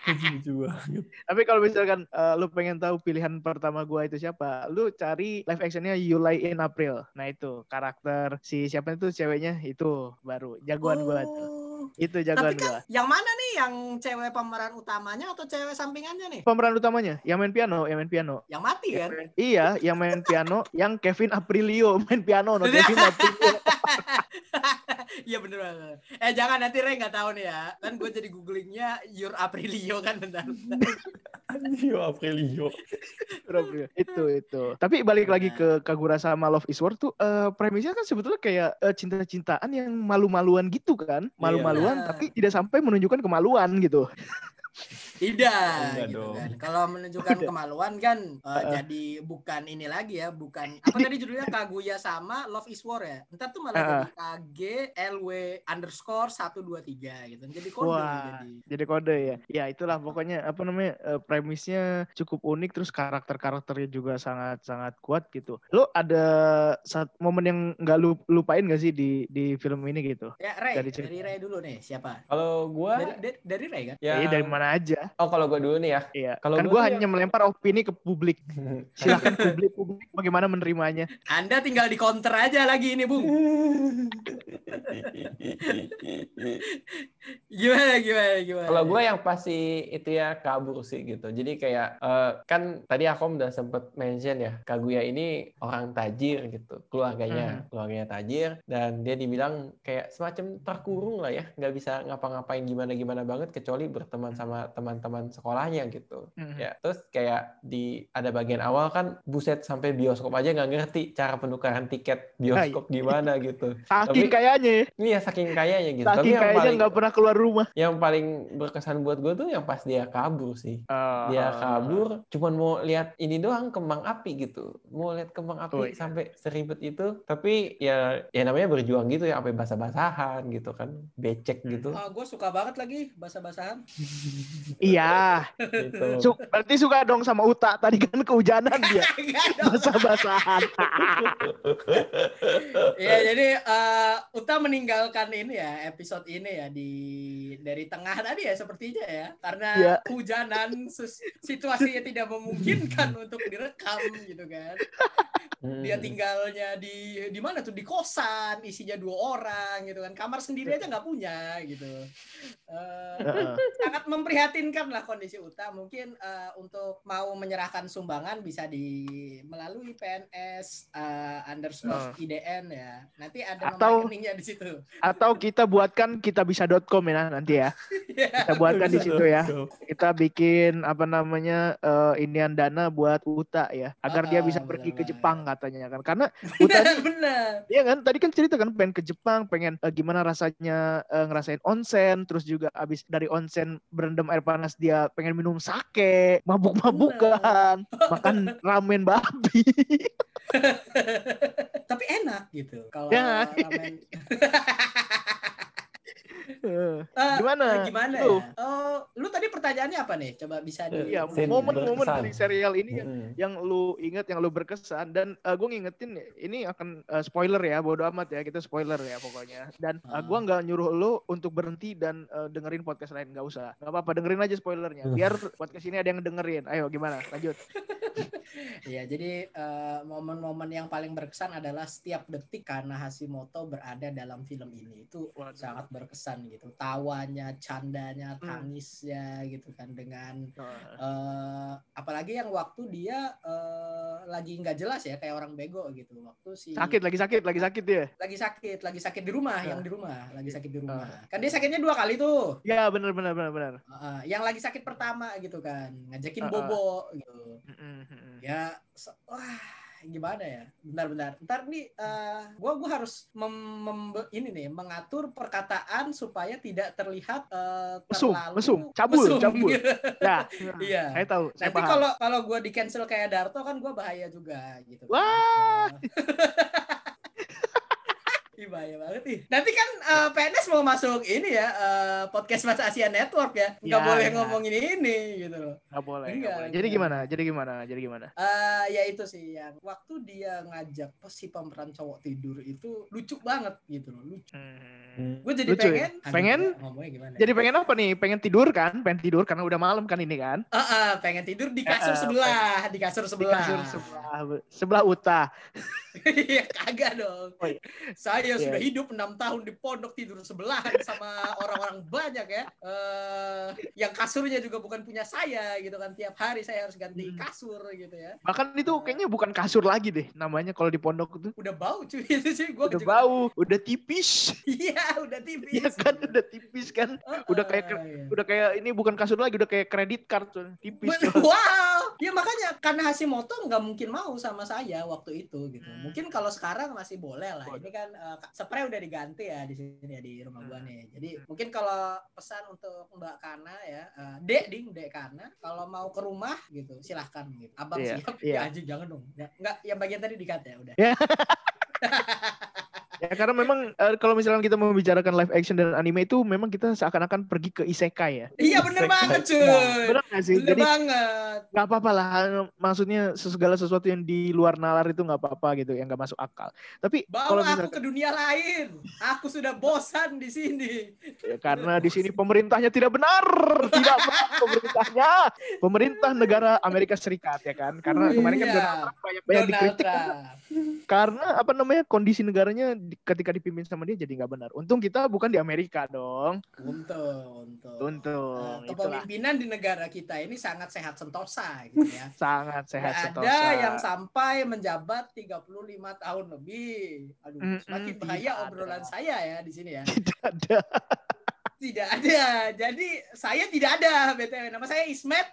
Lucu banget. Tapi kalau misalkan eh, lu pengen tahu pilihan pertama gua itu siapa, lu cari live actionnya You Lie in April. Nah itu karakter si siapa itu ceweknya itu baru jagoan gua tuh. Itu Tapi jagoan kan gua. yang mana nih yang cewek pemeran utamanya atau cewek sampingannya nih? Pemeran utamanya yang main piano, yang main piano. Yang mati kan? Iya, yang main [laughs] piano, yang Kevin Aprilio [laughs] main piano, no [laughs] Kevin Aprilio. Iya bener banget. Eh jangan nanti Ray nggak tahu nih ya. Kan gue jadi googlingnya Your Aprilio kan bentar. Yo Aprilio. Itu itu. Tapi balik lagi ke Kagura sama Love is War tuh eh, premisnya kan sebetulnya kayak eh, cinta-cintaan yang malu-maluan gitu kan, malu-maluan Iya. tapi tidak sampai menunjukkan kemaluan gitu. Tidak gitu dong. kan. Kalau [laughs] menunjukkan Udah. kemaluan kan eh, Heeh. jadi bukan ini lagi ya, bukan [laughs] apa tadi judulnya Kaguya sama Love is War ya. Entar tuh malah jadi KG LW underscore 123 gitu. Jadi kode Wah, jadi. jadi kode ya. Ya itulah pokoknya apa namanya eh, premisnya cukup unik terus karakter-karakternya juga sangat-sangat kuat gitu. Lo ada saat momen yang nggak lu lupain gak sih di di film ini gitu? Ya Ray, Dari dari. Ray dulu nih, siapa? Kalau gua Dari, dari, dari Ray kan? ya Eh, dari mana aja? Oh, kalau gua dulu nih ya. Iya. Kalau kan gua gue hanya melempar opini ke publik. [laughs] Silakan publik publik bagaimana menerimanya. Anda tinggal di counter aja lagi ini, Bung. [laughs] Gimana gimana gimana? Kalau gue yang pasti itu ya kabur sih gitu. Jadi kayak eh, kan tadi aku udah sempet mention ya Kaguya ini orang tajir gitu, keluarganya keluarganya tajir dan dia dibilang kayak semacam terkurung lah ya, nggak bisa ngapa-ngapain gimana-gimana banget kecuali berteman sama teman-teman sekolahnya gitu. Mhm. Ya terus kayak di ada bagian awal kan buset sampai bioskop aja nggak ngerti cara penukaran tiket bioskop gimana gitu. [laughs] Saking Tapi- kayaknya, Iya saking kayanya gitu. Tapi saking yang kayaknya paling nggak pernah keluar rumah. yang paling berkesan buat gue tuh yang pas dia kabur sih. Dia kabur, cuman mau lihat ini doang kembang api gitu. Mau lihat kembang api Oh, iya. sampai seribet itu. Tapi ya ya namanya berjuang gitu ya, sampai basah-basahan gitu kan, becek gitu. Oh, gue suka banget lagi bahasa-basahan. [laughs] Iya. gitu. Su- berarti suka dong sama Uta. Tadi kan kehujanan dia. [laughs] Basah-basahan. [laughs] Iya, jadi eh, Uta meninggalkan ini ya episode ini ya di dari tengah tadi ya sepertinya ya karena Iya. hujanan situasinya tidak memungkinkan [laughs] untuk direkam gitu kan. Hmm. Dia tinggalnya di di mana tuh di kosan isinya dua orang gitu kan kamar sendiri aja nggak punya gitu. Eh, Heeh. sangat memprihatinkan lah kondisi Uta. Mungkin eh, untuk mau menyerahkan sumbangan bisa di melalui PNS eh, underscore IDN ya. Nanti ada nomor Atau- rekeningnya di situ. Atau kita buatkan kita bisa.com ya nanti ya. Kita buatkan di situ ya. Kita bikin apa namanya eh, inian dana buat Uta ya, agar dia Ah, bisa benar pergi ke. Jepang katanya kan. Karena Uta Benar, [laughs] ini benar. Iya kan, tadi kan cerita kan pengen ke Jepang, pengen eh, gimana rasanya eh, ngerasain onsen, terus juga abis dari onsen berendam air panas dia pengen minum sake, mabuk-mabukan, makan [laughs] ramen babi. Tapi enak gitu. Kalau Ya. ramen [laughs] Eh, Eh, Gimana? Gimana Lu? ya? Oh, lu tadi pertanyaannya apa nih? Coba bisa di Iya, momen-momen dari serial ini yang Hmm. yang lu inget, yang lu berkesan dan gue ngingetin ini akan eh, spoiler ya, bodo amat ya, kita spoiler ya pokoknya. Dan eh, Ah. gua nggak nyuruh lu untuk berhenti dan eh, dengerin podcast lain, nggak usah, nggak apa-apa dengerin aja spoilernya, biar [laughs] podcast ini ada yang dengerin. Ayo gimana? Lanjut. [laughs] Iya, jadi eh, momen-momen yang paling berkesan adalah setiap detik karena Hashimoto berada dalam film ini. Itu Waduh. sangat berkesan gitu. Tawanya, candanya, Hmm. tangisnya gitu kan dengan eh apalagi yang waktu dia eh, lagi nggak jelas ya kayak orang bego gitu. Waktu si Sakit lagi sakit lagi sakit dia. lagi sakit, lagi sakit di rumah, Ah. yang di rumah, lagi sakit di rumah. Kan dia sakitnya dua kali tuh. Ya benar benar benar benar. Heeh, yang lagi sakit pertama gitu kan, ngajakin ah. bobo gitu. Mm-mm, mm-mm. Ya, wah gimana ya? Bentar-bentar. Ntar nih, eh, gua gua harus mem- mem- ini nih mengatur perkataan supaya tidak terlihat Mesum, terlalu mesum, cabul, mesum. cabul. [laughs] Ya, Iya. saya tahu, saya Nanti kalau kalau gue di cancel kayak Darto kan gue bahaya juga gitu. kan. [laughs] Ih, bahaya banget nih. Nanti kan eh, PNS mau masuk ini ya eh, podcast Mas Asia Network ya. Nggak Ya, boleh ya. ngomongin ini gitu loh. Nggak boleh, Enggak, boleh. Jadi gimana? Jadi gimana? Jadi gimana? Eh ya itu sih yang waktu dia ngajak si pemeran cowok tidur itu lucu banget gitu loh, lucu. Gue jadi Lucu ya? pengen Aduh, Pengen? ngomongnya gimana? ya? Jadi pengen apa nih? Pengen tidur kan? Pengen tidur karena udah malam kan ini kan? Ah, ah, pengen tidur di kasur eh, sebelah, di kasur Di sebelah. kasur sebelah sebelah Uta. [laughs] Iya kagak dong. Oh, iya. Saya Iya. sudah hidup enam tahun di pondok tidur sebelahan sama [laughs] orang-orang banyak ya. Eh, yang kasurnya juga bukan punya saya gitu kan. Tiap hari saya harus ganti Hmm. kasur gitu ya. Bahkan itu kayaknya bukan kasur lagi deh namanya kalau di pondok itu. Udah bau cuy [laughs] itu sih gua Udah juga- bau, udah tipis. [laughs] Iya udah tipis. Iya kan udah tipis kan. Udah kayak Ah, iya. udah kayak ini bukan kasur lagi, udah kayak kredit card tuh. Tipis. Ben-. Wow, ya makanya karena Hashimoto nggak mungkin mau sama saya waktu itu gitu. Hmm. Mungkin kalau sekarang masih boleh lah. Ini kan eh, spray udah diganti ya di sini ya di rumah gua Hmm. nih. Jadi mungkin kalau pesan untuk Mbak Kana ya, eh, Dek ding Dek Kana, kalau mau ke rumah gitu silahkan gitu. Abang Iya, siap. iya. [laughs] Ya anjing jangan dong. Ya, enggak, yang bagian tadi dikat ya udah. Ya. [laughs] Ya karena memang eh, kalau misalnya kita membicarakan live action dan anime itu memang kita seakan-akan pergi ke isekai ya. Iya bener banget cuy. Benar nggak sih? Bener Jadi banget. nggak apa-apa lah. Maksudnya segala sesuatu yang di luar nalar itu nggak apa-apa gitu, yang nggak masuk akal. Tapi kalau Bawa aku misalkan ke dunia lain. Aku sudah bosan di sini. ya, karena di sini pemerintahnya tidak benar, tidak benar pemerintahnya, pemerintah negara Amerika Serikat ya kan? Karena kemarin kan Iya. Donald Trump banyak banyak Donald dikritik Trump. karena apa namanya kondisi negaranya di- ketika dipimpin sama dia jadi nggak benar. Untung kita bukan di Amerika dong. Untung, untung. Untung. Itulah. kepemimpinan di negara kita ini sangat sehat sentosa gitu ya. [laughs] Sangat sehat Nggak sentosa. ada yang sampai menjabat 35 tahun lebih. Aduh, Mm-mm, semakin tidak bahaya ada. obrolan saya ya di sini ya. Tidak ada. [laughs] Tidak ada. Jadi saya tidak ada BTW. Nama saya Ismet.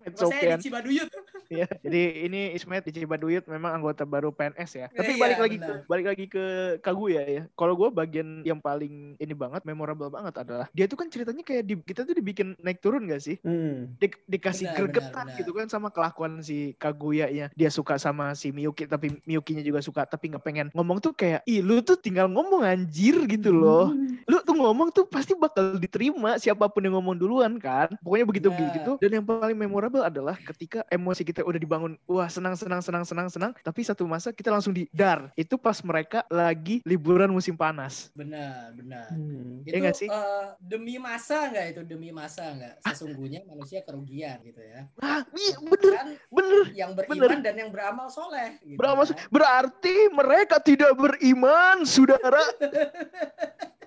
It's nama saya di Cibaduyut. Ya, jadi ini Ismet di Cibaduyut memang anggota baru PNS ya. Tapi Iya, balik lagi benar. ke balik lagi ke Kaguya ya. Kalau gue bagian yang paling ini banget, memorable banget adalah dia tuh kan ceritanya kayak di, kita tuh dibikin naik turun gak sih? Hmm. Di- dikasih Benar, gregetan benar, gitu kan sama kelakuan si Kaguya ya. Dia suka sama si Miyuki tapi Miyukinya juga suka tapi nggak pengen ngomong tuh kayak ih lu tuh tinggal ngomong anjir gitu loh. Lu tuh ngomong tuh pasti bakal diterima siapa pun yang ngomong duluan kan. Pokoknya begitu begitu. Dan yang paling memorable adalah ketika emosi kita udah dibangun wah senang senang senang senang senang tapi satu masa kita langsung di dar. Itu pas mereka lagi liburan musim panas. Benar, benar. Hmm. Itu Iya nggak sih? eh, demi masa nggak itu demi masa nggak? Sesungguhnya manusia kerugian gitu ya. Ah, iya bener Kan bener. yang beriman dan yang beramal soleh. Gitu Beramal kan. berarti mereka tidak beriman, saudara. [laughs]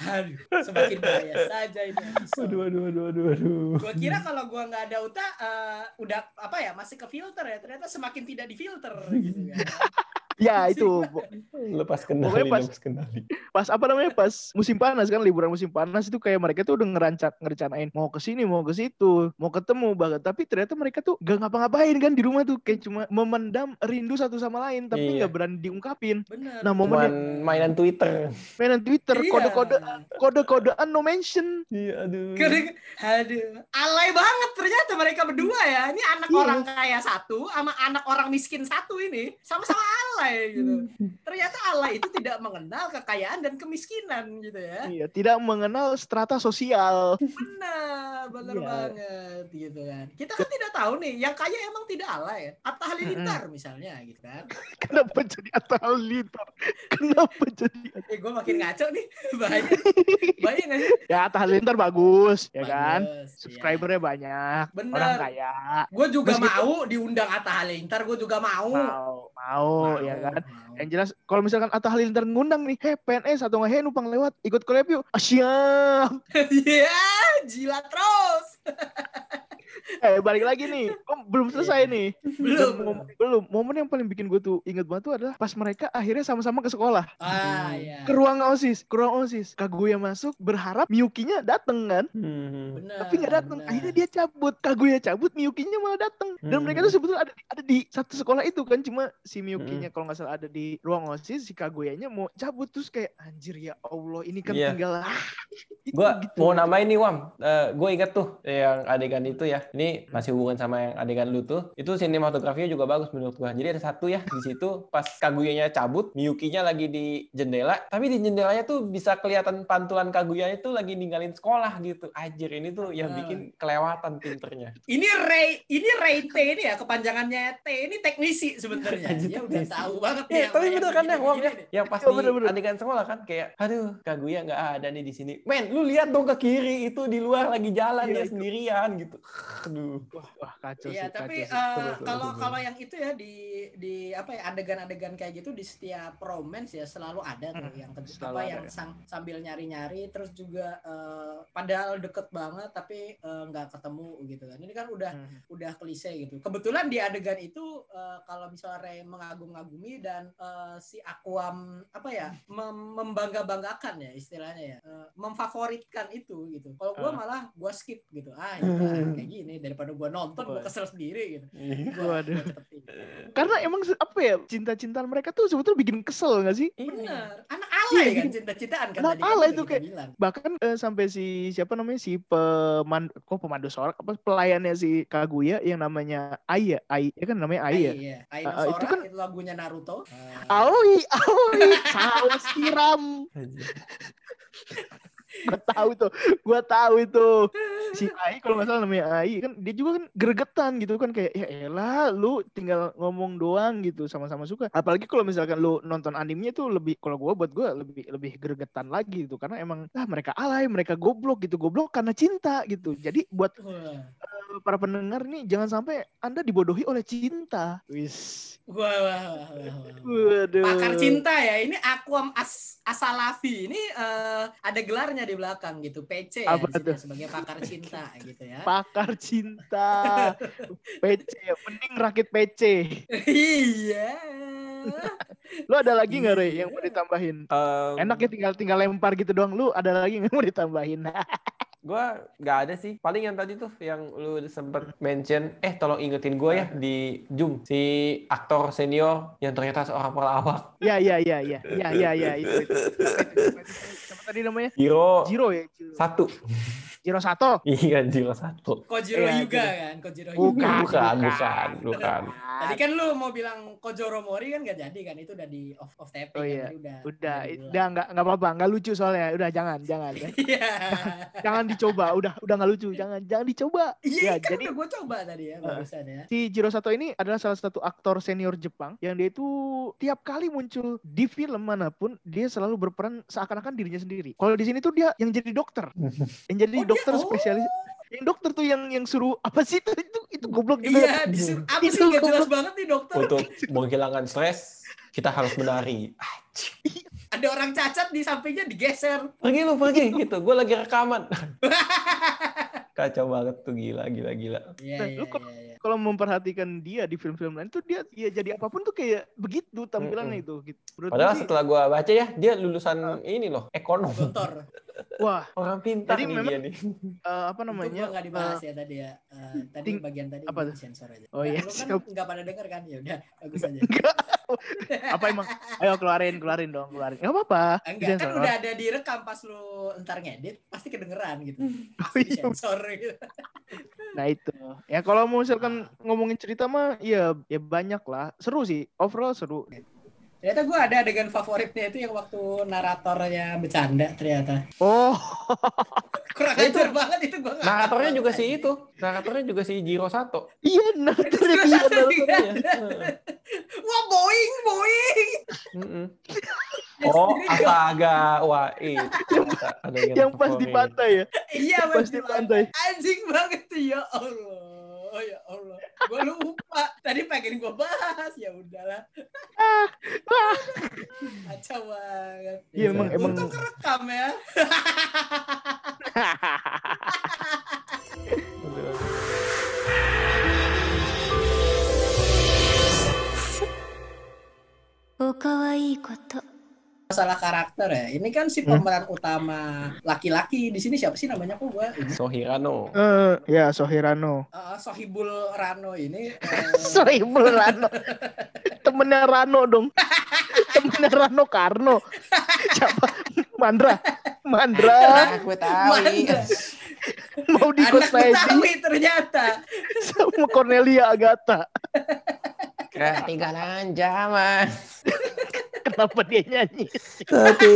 Aduh, semakin bahaya saja ini. episode. Aduh, aduh, aduh, aduh, aduh. Gua kira kalau gua nggak ada uta eh, udah apa ya masih ke filter ya ternyata semakin tidak difilter gitu kan. [laughs] Ya itu Lepas kendali, Pokoknya pas- lepas kendali. pas apa namanya pas musim panas kan liburan musim panas itu kayak mereka tuh udah ngerancat ngerencanain mau ke sini mau ke situ mau ketemu banget tapi ternyata mereka tuh gak ngapa-ngapain kan di rumah tuh kayak cuma memendam rindu satu sama lain tapi Iya. nggak berani diungkapin Bener. Nah, momen Cuman mainan Twitter. mainan Twitter Iya. kode-kode kode-kodean no mention Iya, aduh. Kering- Aduh, alay banget ternyata mereka berdua ya. Ini anak Iya. orang kaya satu sama anak orang miskin satu ini sama-sama alay alay gitu. Ternyata alay itu tidak mengenal kekayaan dan kemiskinan gitu ya. Iya, tidak mengenal strata sosial. Benar, benar Iya. banget gitu kan. Kita kan tidak tahu nih, yang kaya emang tidak alay. Atta Halilintar misalnya gitu kan. [laughs] Kenapa jadi Atta Halilintar? Kenapa jadi Eh gue makin ngaco nih, [laughs] bahaya. Bahaya nggak sih? Ya Atta Halilintar bagus, ya kan? Bagus, iya. Subscribernya banyak, Bener. orang kaya. Gue juga Meskipun- mau diundang Atta Halilintar, gue juga mau. Mau, mau, ya Mau, kan? mau. Yang jelas kalau misalkan Atta Halilintar ngundang nih, heh PNS atau nggak heh numpang lewat ikut collab yuk. Ah, siap. [laughs] Iya, jilat terus. [laughs] Eh balik lagi nih, Kok belum selesai nih. Belum. Belum. Momen yang paling bikin gue tuh inget banget tuh adalah pas mereka akhirnya sama-sama ke sekolah. Ah, iya. Ke ruang osis, ke ruang osis. Kaguya masuk berharap Miyukinya dateng kan. Hmm. Tapi nggak datang benar. akhirnya dia cabut Kaguya cabut Miyukinya malah datang dan Hmm. mereka tuh sebetulnya ada ada di satu sekolah itu kan cuma si Miyukinya kalau nggak salah ada di ruang osis si Kaguyanya mau cabut terus kayak anjir ya Allah ini kan Iya. tinggal ah, [laughs] Gua gitu. mau namain nih Wam. gue inget tuh yang adegan itu ya. Ini masih hubungan sama yang adegan lu tuh. Itu sinematografinya juga bagus menurut gua. Jadi ada satu ya di situ pas Kaguyanya cabut, Miyukinya lagi di jendela, tapi di jendelanya tuh bisa kelihatan pantulan Kaguyanya tuh lagi ninggalin sekolah gitu. Anjir, ini tuh yang Ah. bikin kelewatan pinternya. Ini Ray, ini Ray T ini ya kepanjangannya T ini teknisi sebenarnya. Dia udah teknisi. tahu banget Iya, apa tapi yang bener kan ya, Wam ya? Yang pas Iya, di adegan sekolah kan kayak, aduh, Kaguya nggak ada nih di sini. Men, lu lihat dong ke kiri itu di luar lagi jalan Iya, dia itu. sendirian gitu. Aduh. wah, wah kacau Iya, sih tapi kacau sih. eh, kalau betul. kalau yang itu ya di di apa ya adegan-adegan kayak gitu di setiap romance ya selalu ada tuh Hmm, yang ke- selalu apa ada yang ya. sang- sambil nyari-nyari terus juga eh, padahal deket banget tapi eh, nggak ketemu gitu kan. Ini kan udah Hmm. udah klise gitu. Kebetulan di adegan itu eh, kalau misalnya Rey mengagum-agumi dan eh, si Aquam apa ya mem- membangga-banggakan ya istilahnya ya eh, memfavoritkan itu gitu. Kalau gua Ah. malah gua skip gitu. Ah [laughs] ya udah, kayak gini daripada gua nonton gua Wah. kesel sendiri gitu. Iya. Gua, Waduh. karena emang apa ya cinta-cintaan mereka tuh sebetulnya bikin kesel nggak sih Bener. Anak alay Iya, kan gitu. cinta-cintaan kan Anak tadi kan alay kita kayak- bilang. bahkan eh, sampai si siapa namanya si pemandu kok pemandu sorak apa pelayannya si Kaguya yang namanya Ai ya Ai ya kan namanya Ai ya Iya, Ai Ah, no ah, itu kan- itu lagunya Naruto. Ah, Aoi, aoi, saus tiram. Gua tahu itu, gua tahu itu. Si Ai kalau nggak salah namanya Ai kan dia juga kan gregetan gitu kan kayak ya elah lu tinggal ngomong doang gitu sama-sama suka. Apalagi kalau misalkan lu nonton animenya tuh lebih kalau gua buat gua lebih lebih gregetan lagi gitu karena emang ah mereka alay, mereka goblok gitu, goblok karena cinta gitu. Jadi buat eh, para pendengar nih jangan sampai Anda dibodohi oleh cinta. Wis. wah, wah, wah, wah, wah. Waduh. Pakar cinta ya. Ini Aquam As Asalafi. Ini eh, ada gelarnya di belakang gitu. PC ya sini sebagai pakar cinta gitu ya. pakar cinta. [laughs] PC mending rakit PC iya. lu ada lagi nggak Rey yang mau ditambahin? Em, enak ya tinggal tinggal lempar gitu doang. Lu ada lagi nggak mau ditambahin [laughs] Gua nggak ada sih. Paling yang tadi tuh yang lu sempet mention, eh tolong ingetin gue ya di Zoom si aktor senior yang ternyata seorang pelawak. ya ya ya ya ya ya ya itu, itu. [laughs] Siapa tadi namanya Hiro Jiro ya Jiro, satu. Jiro Sato Iya, Jiro satu. Kojiro Iya, Yuga gitu. kan, Kojiro Bukan, Yuga. Bukan, bukan, bukan. Tadi kan lu mau bilang Kojoro Mori kan gak jadi kan itu udah di off off taping Oh kan iya. udah. udah udah nggak nggak apa-apa nggak lucu soalnya udah jangan jangan ya. [laughs] Iya. [laughs] jangan dicoba udah udah nggak lucu jangan jangan dicoba Iya ya kan jadi udah gue coba tadi ya barusan ya. Si Jiro Sato ini adalah salah satu aktor senior Jepang yang dia itu tiap kali muncul di film mana pun dia selalu berperan seakan-akan dirinya sendiri. Kalau di sini tuh dia yang jadi dokter, [laughs] yang jadi Oh, dokter oh. spesialis, yang dokter tuh yang yang suruh apa sih itu itu, itu goblok juga. Iya, disuruh apa sih Itu gak jelas goblok. banget nih dokter. Untuk menghilangkan stres, kita harus menari. Ada orang cacat di sampingnya digeser. Pergi lu, pergi gitu. Gue lagi rekaman. [laughs] Kacau banget tuh gila, gila, gila. Iya, Nah, lu kok- iya, iya. Kalau memperhatikan dia di film-film lain tuh dia ya jadi apa pun tuh kayak begitu tampilannya itu. Gitu. Menurut Padahal sih, setelah gua baca ya, dia lulusan ini loh, ekonom. Gontor. [laughs] wah Orang pintar Jadi nih memang- dia nih. [laughs] eh, apa Itu namanya? gua nggak dibahas eh, ya tadi ya. Eh, tadi ting- bagian tadi apa sensor aja. Oh Nah, iya, lu kan nggak pada denger kan? Ya udah, bagus aja. Apa emang? Ayo keluarin, keluarin dong, keluarin. Gak apa-apa. Enggak, kan disensor. udah ada direkam pas lu entar ngedit, pasti kedengeran gitu. Oh, Pasti iya. sensor gitu. Nah itu. Ya kalau mau misalkan ngomongin cerita mah ya ya banyak lah. Seru sih. Overall seru. Ternyata gue ada adegan favoritnya itu yang waktu naratornya bercanda ternyata. Oh, [laughs] Kurang itu- ajar banget itu gue Naratornya juga si itu. Naratornya juga si Jiro Sato. iya naratornya dia. naratornya. Iya. Wah boing boing. Mm-mm. [laughs] Oh, astaga. Wah, itu. Adegan Yang pas di pantai ya. Iya Pas di pantai. Anjing banget tuh ya Allah Oh ya Allah. Gue lupa. Tadi pengen gue bahas ya udahlah. Kacau banget. Iya, emang- emang- Untung kerekam ya. Aduh. おかわいいこと Masalah karakter ya. Ini kan si pemeran utama laki-laki di sini siapa sih namanya kok gue? Sohirano. Eh, ya Sohirano. Uh, Sohibul Rano ini [laughs] eh, Sohibul Rano. Temennya Rano dong. [laughs] Temennya Rano Karno. Siapa? Mandra. Mandra gue tahu. Mandra. mau di anak Betawi ternyata. sama Cornelia Agatha. [laughs] Ketinggalan zaman. [laughs] Kenapa dia nyanyi? Tapi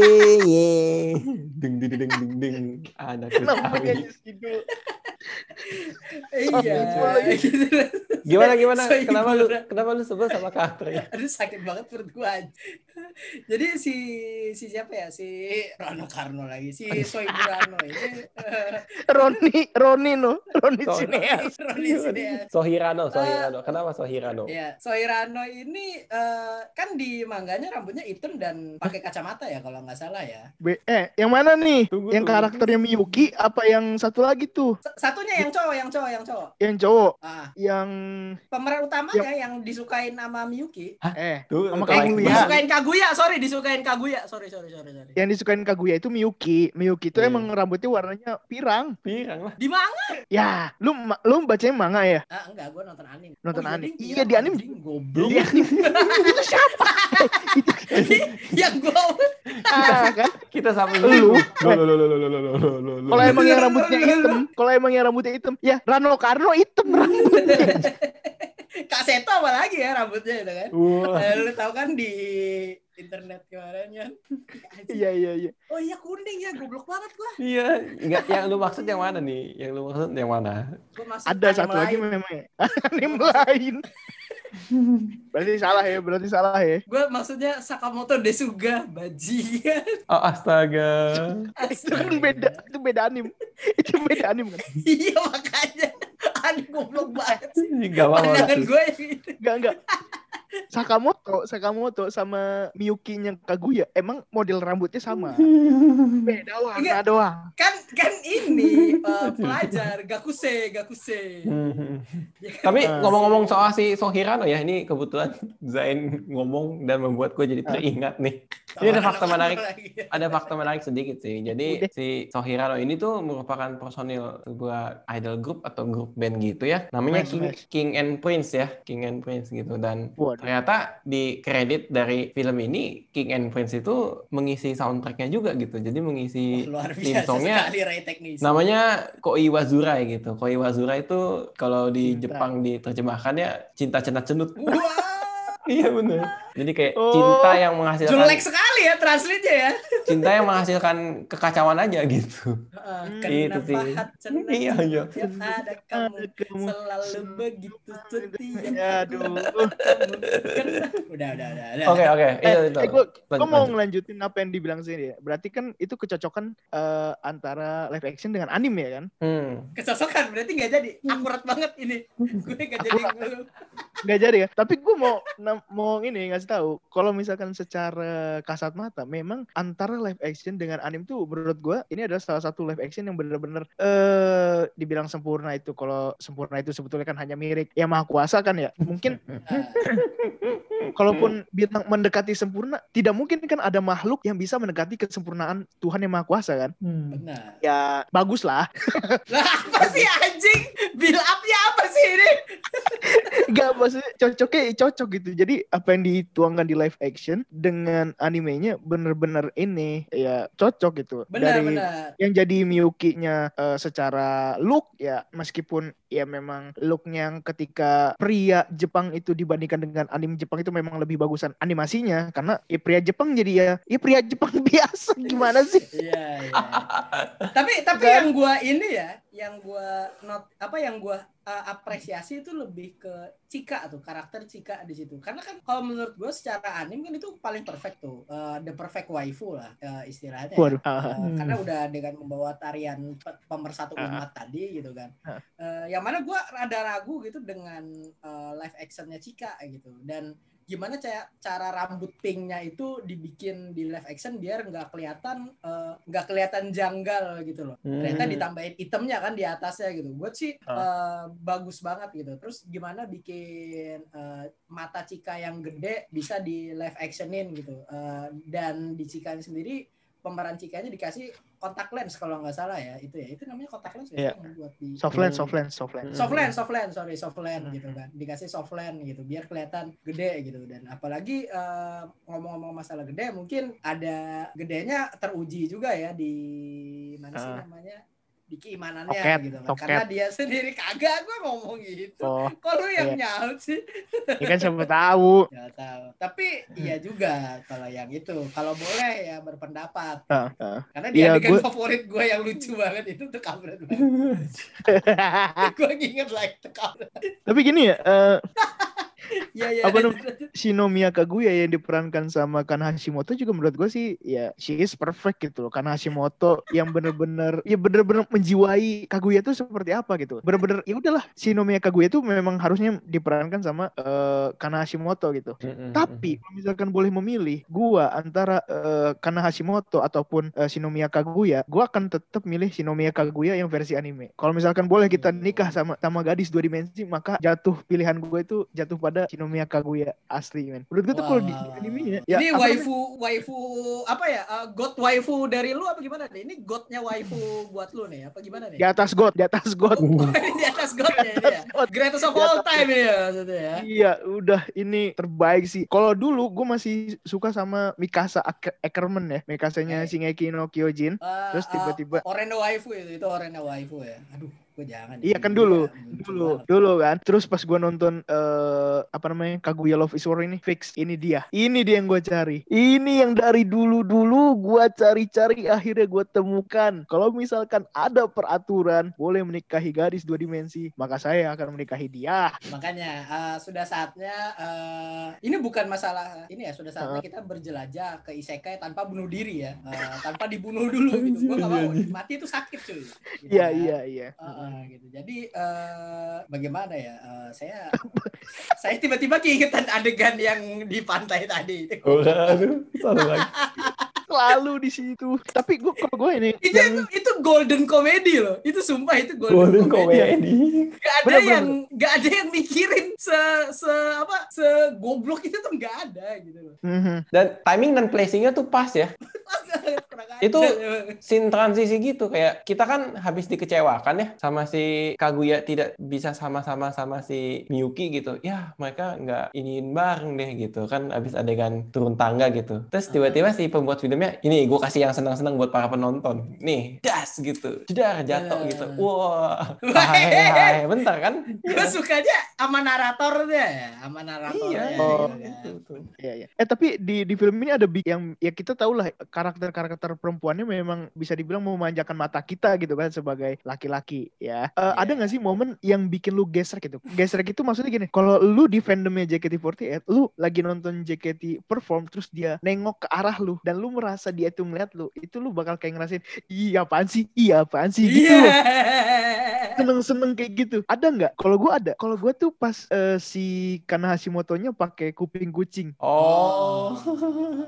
ding ding ding ding ding. Anak Kenapa nyanyi Sidul? Iya. lagi. gitu. Gimana gimana? Sohibul Kenapa lu kenapa lu sebel sama karakternya? [laughs] Aduh sakit banget perut gua. Jadi si si siapa ya? Si Rano Karno lagi. Si Sohibul Rano ini eh, Roni, Roni no, Roni [laughs] Roni. Sineas. Roni Sineas. Sohirano, Sohirano. Kenapa Sohirano? Ya, Sohirano ini eh, kan di mangganya rambutnya hitam dan pakai kacamata ya kalau nggak salah ya. Be- eh, yang mana nih? Tunggu, yang tunggu. karakternya Miyuki apa yang satu lagi tuh? S- satunya yang cowok, yang cowok, yang cowok. Yang cowok. Ah. Yang pemeran utamanya yang, yang disukain sama Miyuki. Hah? Eh, tuh, sama Kaguya. Disukain Kaguya, sorry, disukain Kaguya. Sorry, sorry, sorry, sorry. Yang disukain Kaguya itu Miyuki. Miyuki itu yeah. emang rambutnya warnanya pirang. Pirang lah. Di manga. Ya, lu lu bacanya manga ya? Ah, enggak, gua nonton anime. Nonton oh, iya, anime. Iya, di iya, anime goblok. Di anime. [laughs] itu siapa? Eh, [laughs] yang gua ah, kan? Kita sama lu. Lu. Kalau emang yang rambutnya hitam, kalau emang yang rambutnya hitam, ya Rano Karno hitam rambutnya. [laughs] Kak Seto apa lagi ya rambutnya itu kan? Wah. Eh, lu tahu kan di internet kemarin kan? Anjing. [laughs] Iya iya iya. Oh iya kuning ya, goblok banget gua. Iya, enggak yang lu maksud yang mana nih? Yang lu maksud yang mana? Masuk Ada satu lagi lain. memang ya. [laughs] Anime lain. [laughs] Berarti salah ya, berarti salah ya. Gua maksudnya Sakamoto Desuga, bajingan. Oh, astaga. itu kan beda, itu beda anime. Itu beda anime kan. iya makanya. Goblok banget sih. Gak apa-apa. Pandangan gue gitu. Enggak enggak. Sakamoto, Sakamoto sama Miyuki-nya Kaguya emang model rambutnya sama. [laughs] Beda warna Enggak. doang. Kan kan ini [laughs] eh, pelajar Gakuse, Gakuse. Hmm. Ya kan? Tapi Ah. ngomong-ngomong soal si Sohirano ya, ini kebetulan [laughs] Zain ngomong dan membuat gue jadi Ah. teringat nih. Ini ada fakta menarik. Ada fakta menarik sedikit sih. Jadi si Sohirano ini tuh merupakan personil sebuah idol group atau grup band gitu ya. Namanya King. King and Prince ya, King and Prince gitu. Dan Waduh. Ternyata di kredit dari film ini King and Prince itu mengisi soundtracknya juga gitu. Jadi mengisi Luar theme biasa songnya namanya Koi Wazurai gitu. Koi Wazurai itu kalau di Cinta. Jepang diterjemahkan ya cinta cenat cenut. Wah, [laughs] iya bener. Jadi kayak Oh, cinta yang menghasilkan jelek sekali ya translate-nya ya. cinta yang menghasilkan kekacauan aja gitu. Heeh, Itu kenapa sih. Iya, iya. yang ada kamu Ada kamu. selalu begitu setia. Ya, aduh. Udah, udah, udah. udah. Oke oke. Eh, Itu itu. eh, gue mau lanjut. ngelanjutin apa yang dibilang sini ya. Berarti kan itu kecocokan eh, antara live action dengan anime ya kan? Hmm. Kecocokan berarti nggak jadi. Akurat banget ini. Gue nggak jadi. Nggak jadi ya. Tapi gue mau mau ini ngasih tahu. Kalau misalkan secara kasat mata, memang antara live action dengan anime tuh menurut gue ini adalah salah satu live action yang bener-bener eh dibilang sempurna itu. Kalau sempurna itu sebetulnya kan hanya milik yang maha kuasa kan ya. Mungkin [laughs] kalaupun bilang mendekati sempurna, tidak mungkin kan ada makhluk yang bisa mendekati kesempurnaan Tuhan yang maha kuasa kan. benar. Ya bagus [laughs] lah. Apa sih anjing? Build up-nya apa sih ini? [laughs] Enggak maksudnya cocoknya cocok gitu. Jadi apa yang dituangkan di live action dengan animenya bener-bener ini ya cocok gitu. Benar, Dari benar. yang jadi Miyuki-nya eh, secara look ya meskipun ya memang looknya yang ketika pria Jepang itu dibandingkan dengan anime Jepang itu memang lebih bagusan animasinya karena ya pria Jepang jadi ya ya pria Jepang [laughs] biasa gimana sih? Iya, iya. tapi tapi Kan? yang gua ini ya, yang gua not apa yang gua uh, apresiasi itu lebih ke Cika tuh, karakter Cika di situ. Karena kan kalau menurut gua secara anime kan itu paling perfect tuh. Uh, the perfect waifu lah uh, istilahnya. ya. Waduh. Uh, karena udah dengan membawa tarian pe- pemersatu Ah. umat tadi gitu kan. Uh, yang mana gua rada ragu gitu dengan uh, live actionnya Cika gitu. Dan gimana cara cara rambut pinknya itu dibikin di live action biar nggak kelihatan eh, nggak kelihatan janggal gitu loh ternyata Hmm. ditambahin itemnya kan di atasnya gitu buat sih Ah. eh, bagus banget gitu terus gimana bikin eh, mata Cika yang gede bisa di live actionin gitu Eh, dan di Cika sendiri pemeran Cikanya dikasih kontak lens kalau nggak salah ya itu ya. Itu namanya kontak lens ya? Iya. yang buat di Soft lens, soft lens, soft lens. soft lens, soft lens, sorry soft lens gitu kan, dikasih soft lens gitu, biar kelihatan gede gitu. Dan apalagi eh, ngomong-ngomong masalah gede, mungkin ada gedenya teruji juga ya di mana sih Ah. namanya di keimanannya Toket, gitu kan, toket. karena dia sendiri kagak gue ngomong gitu, Oh, kok lu yang iya. nyaut sih? ya kan siapa tahu. [laughs] Gak tahu, tapi iya juga kalau yang itu, kalau boleh ya berpendapat, Ah, ah. karena dia adegan gua- favorit gue yang lucu [laughs] banget itu tuh kampret banget, [laughs] gue inget like tuh. Tapi gini ya, eh, Iya [laughs] iya. Apa namanya? Shinomiya Kaguya yang diperankan sama Kan Hashimoto juga menurut gue sih ya she is perfect gitu loh. Kan Hashimoto yang bener-bener ya bener-bener menjiwai Kaguya tuh seperti apa gitu. Bener-bener ya udahlah Shinomiya Kaguya tuh memang harusnya diperankan sama eh, Kana Hashimoto gitu. Mm-mm. Tapi kalau misalkan boleh memilih, gua antara eh, Kana Hashimoto ataupun eh, Shinomiya Kaguya, gua akan tetap milih Shinomiya Kaguya yang versi anime. Kalau misalkan boleh kita nikah sama sama gadis dua dimensi, maka jatuh pilihan gue itu jatuh pada Shinomiya Kaguya asli, men. Menurut gue tuh kalau di, animenya ya ini waifu waifu apa ya? uh, god waifu dari lu apa gimana nih? Ini godnya waifu buat lu nih apa gimana nih? di atas God, di atas God. [laughs] di atas godnya ini ya. God. Greatest of all atas time ya maksudnya ya. Iya, udah ini terbaik sih. Kalau dulu gue masih suka sama Mikasa Ack- Ackerman ya, Mikasanya Eh. Shingeki no Kyojin. Uh, Terus tiba-tiba uh, Oreno waifu itu itu Oreno waifu ya. Aduh, gue jangan. Iya kan dulu, dulu, dulu kan. Terus pas gua nonton eh apa namanya Kaguya Love is War ini fix ini dia, ini dia yang gue cari. Ini yang dari dulu dulu gua cari-cari akhirnya gua temukan. Kalau misalkan ada peraturan boleh menikahi gadis dua dimensi, maka saya akan menikahi dia. Makanya uh, sudah saatnya uh, ini bukan masalah ini ya sudah saatnya Uh. kita berjelajah ke isekai tanpa bunuh diri ya, Uh, tanpa dibunuh dulu gitu. Gue gak mau mati itu sakit cuy. Iya iya iya. Uh, gitu. Jadi eh, bagaimana ya? Eh, saya [laughs] saya tiba-tiba keingetan adegan yang di pantai tadi. Oh, aduh. Selalu di situ. Tapi gua kalau gue ini itu, itu itu golden comedy loh. Itu sumpah itu golden, Golden comedy. comedy. Gak ada Bener, bener, yang gak ada yang mikirin se se apa se goblok itu tuh gak ada gitu loh. Mhm. Dan timing dan placingnya tuh pas ya. [laughs] Itu scene transisi gitu kayak kita kan habis dikecewakan ya sama si Kaguya tidak bisa sama-sama sama si Miyuki gitu. Ya mereka nggak iniin bareng deh gitu kan habis adegan turun tangga gitu. Terus tiba-tiba si pembuat filmnya ini gue kasih yang senang-senang buat para penonton. Nih das gitu. Jedar jatuh Ya. gitu. Wah. Hai hai bentar kan? [laughs] Gue sukanya sama naratornya ya, sama naratornya. Iya. gitu Oh, gitu tuh. Iya, iya. Eh tapi di di film ini ada bi- yang ya kita tahu lah karakter-karakter perempuannya memang bisa dibilang memanjakan mata kita gitu kan sebagai laki-laki ya. Eh, Iya. Ada nggak sih momen yang bikin lu gesrek gitu? Gesrek itu maksudnya gini, kalau lu di fandomnya JKT48, lu lagi nonton JKT perform terus dia nengok ke arah lu dan lu merasa dia itu ngeliat lu, itu lu bakal kayak ngerasain, iya apaan sih, iya apaan sih gitu Iya. loh seneng-seneng kayak gitu. Ada nggak? Kalau gua ada. Kalau gua tuh pas eh, si Kana Hashimoto-nya pakai kuping kucing, Oh.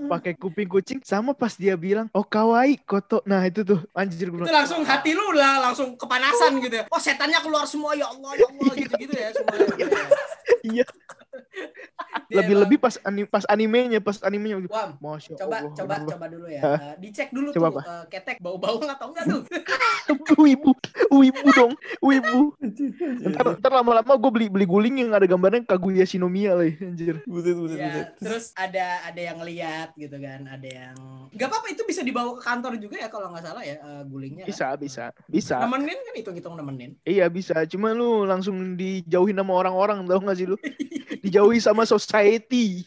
pakai kuping kucing sama pas dia bilang, "Oh, kawaii koto." Nah, itu tuh anjir itu gua. bilang, langsung hati lu lah langsung kepanasan gitu ya. Oh setannya keluar semua ya Allah ya Allah gitu-gitu ya semuanya. [laughs] Iya. [laughs] Lebih-lebih pas ani- pas animenya, pas animenya. Wam, Masya coba Allah. coba Allah. coba dulu ya. Eh, dicek dulu Coba tuh apa? eh, ketek bau-bau [laughs] atau enggak tuh. [laughs] wibu, wibu dong, wibu. Ntar, ntar lama-lama gue beli beli guling yang ada gambarnya Kaguya Shinomiya lah, anjir. Buset, buset, Ya, buset. terus ada ada yang lihat gitu kan, ada yang nggak apa-apa itu bisa dibawa ke kantor juga ya kalau nggak salah ya eh, gulingnya. kan. Bisa, bisa, bisa. Nemenin kan hitung-hitung nemenin. Iya bisa, cuma lu langsung dijauhin sama orang-orang tau gak sih lu? Dijauhi sama society. [laughs]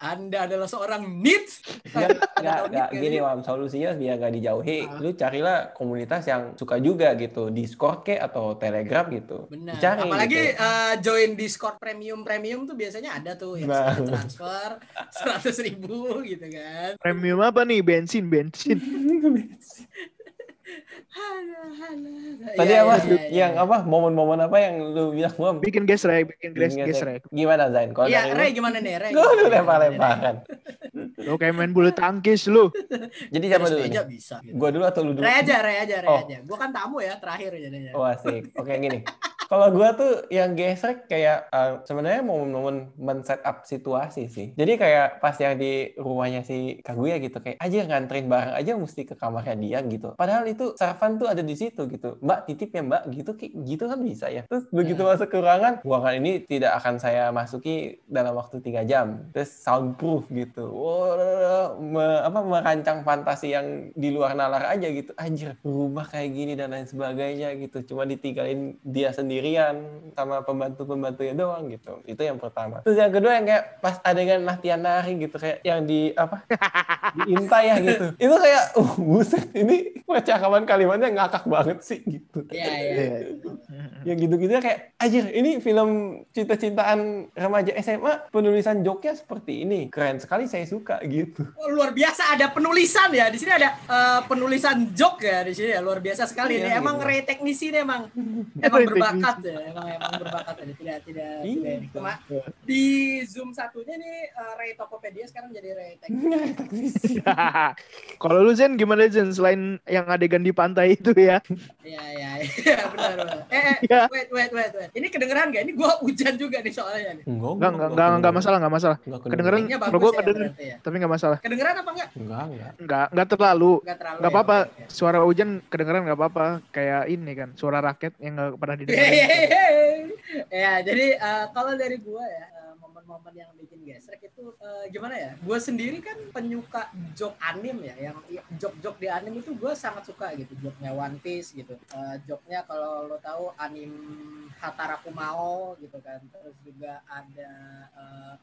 Anda adalah seorang needs. Tahu nggak. Nick Gini, Wam, solusinya biar gak dijauhi, Ah. lu carilah komunitas yang suka juga gitu, Discord kek atau Telegram gitu. Benar. Dicari Apalagi gitu. eh, join Discord premium premium tuh biasanya ada tuh yang Nah. transfer seratus ribu gitu kan. Premium apa nih? Bensin, bensin. [laughs] Halo, halo. Tadi Iya, apa? iya, iya, yang iya. apa? Momen-momen apa yang lu bilang, Wam? Bikin gesrek, bikin ges Bikin gesrek. Gimana, Zain? Kalau lu? Ray gimana nih, Ray? Gue gimana udah lempar-lemparan. Lu kayak main bulu tangkis lu. [laughs] Jadi siapa dulu nih? bisa. gitu. Gua dulu atau lu dulu? Ray aja, Ray aja, Ray Oh. aja. Gua kan tamu ya terakhir jadinya. Oh asik. Oke gini. [laughs] Kalau gua tuh yang gesrek kayak eh, sebenarnya momen-momen men-set up situasi sih. Jadi kayak pas yang di rumahnya si Kaguya gitu kayak aja nganterin barang aja mesti ke kamarnya dia gitu. Padahal itu servan tuh ada di situ gitu. Mbak titip ya Mbak gitu kayak gitu kan bisa ya. Terus begitu Ya. masuk ke ruangan, ruangan ini tidak akan saya masuki dalam waktu tiga jam. Terus soundproof gitu. Wah, me- apa merancang fantasi yang di luar nalar aja gitu. Anjir, rumah kayak gini dan lain sebagainya gitu. Cuma ditinggalin dia sendirian sama pembantu-pembantunya doang gitu. Itu yang pertama. Terus yang kedua yang kayak pas adegan latihan nari gitu kayak yang di apa? [laughs] diintai ya gitu. Itu kayak uh buset ini percakapan kalimatnya ngakak banget sih gitu. Iya, iya. Iya. [laughs] Yang gitu-gitu kayak anjir ini film cinta-cintaan remaja SMA penulisan joknya seperti ini. Keren sekali saya suka gitu. Oh, luar biasa ada penulisan ya di sini ada eh, penulisan joke ya di sini ya luar biasa sekali Iya, ini emang gitu. Ray teknisi ini emang emang Ray berbakat ya emang emang berbakat ya tidak tidak Iya. tidak ini. cuma di zoom satunya nih eh, Ray Tokopedia sekarang jadi Ray teknisi [laughs] Kalau lu Zen gimana Zen selain yang adegan di pantai itu ya? Iya iya iya [laughs] benar benar. Eh, eh Iya. wait wait wait wait. Ini kedengeran gak? Ini gua hujan juga nih soalnya nih. Enggak, Enggak, enggak, enggak, enggak masalah, enggak masalah. Kedengeran, kalau gua ya, kedengeran, ya. tapi enggak masalah. Kedengeran apa enggak? Enggak, enggak. Enggak, enggak terlalu. Enggak terlalu. Enggak ya, apa-apa. Suara hujan kedengeran enggak apa-apa. Kayak ini kan, suara raket yang enggak pernah didengar. Ya jadi eh, kalau dari gua ya eh, momen-momen yang bikin gesrek itu eh, gimana ya? Gua sendiri kan penyuka joke anim ya yang joke-joke di anim itu gua sangat suka gitu joke-nya One Piece gitu. Eh, joke-nya kalau lo tahu anim Hataraku Mao gitu kan terus juga ada eh,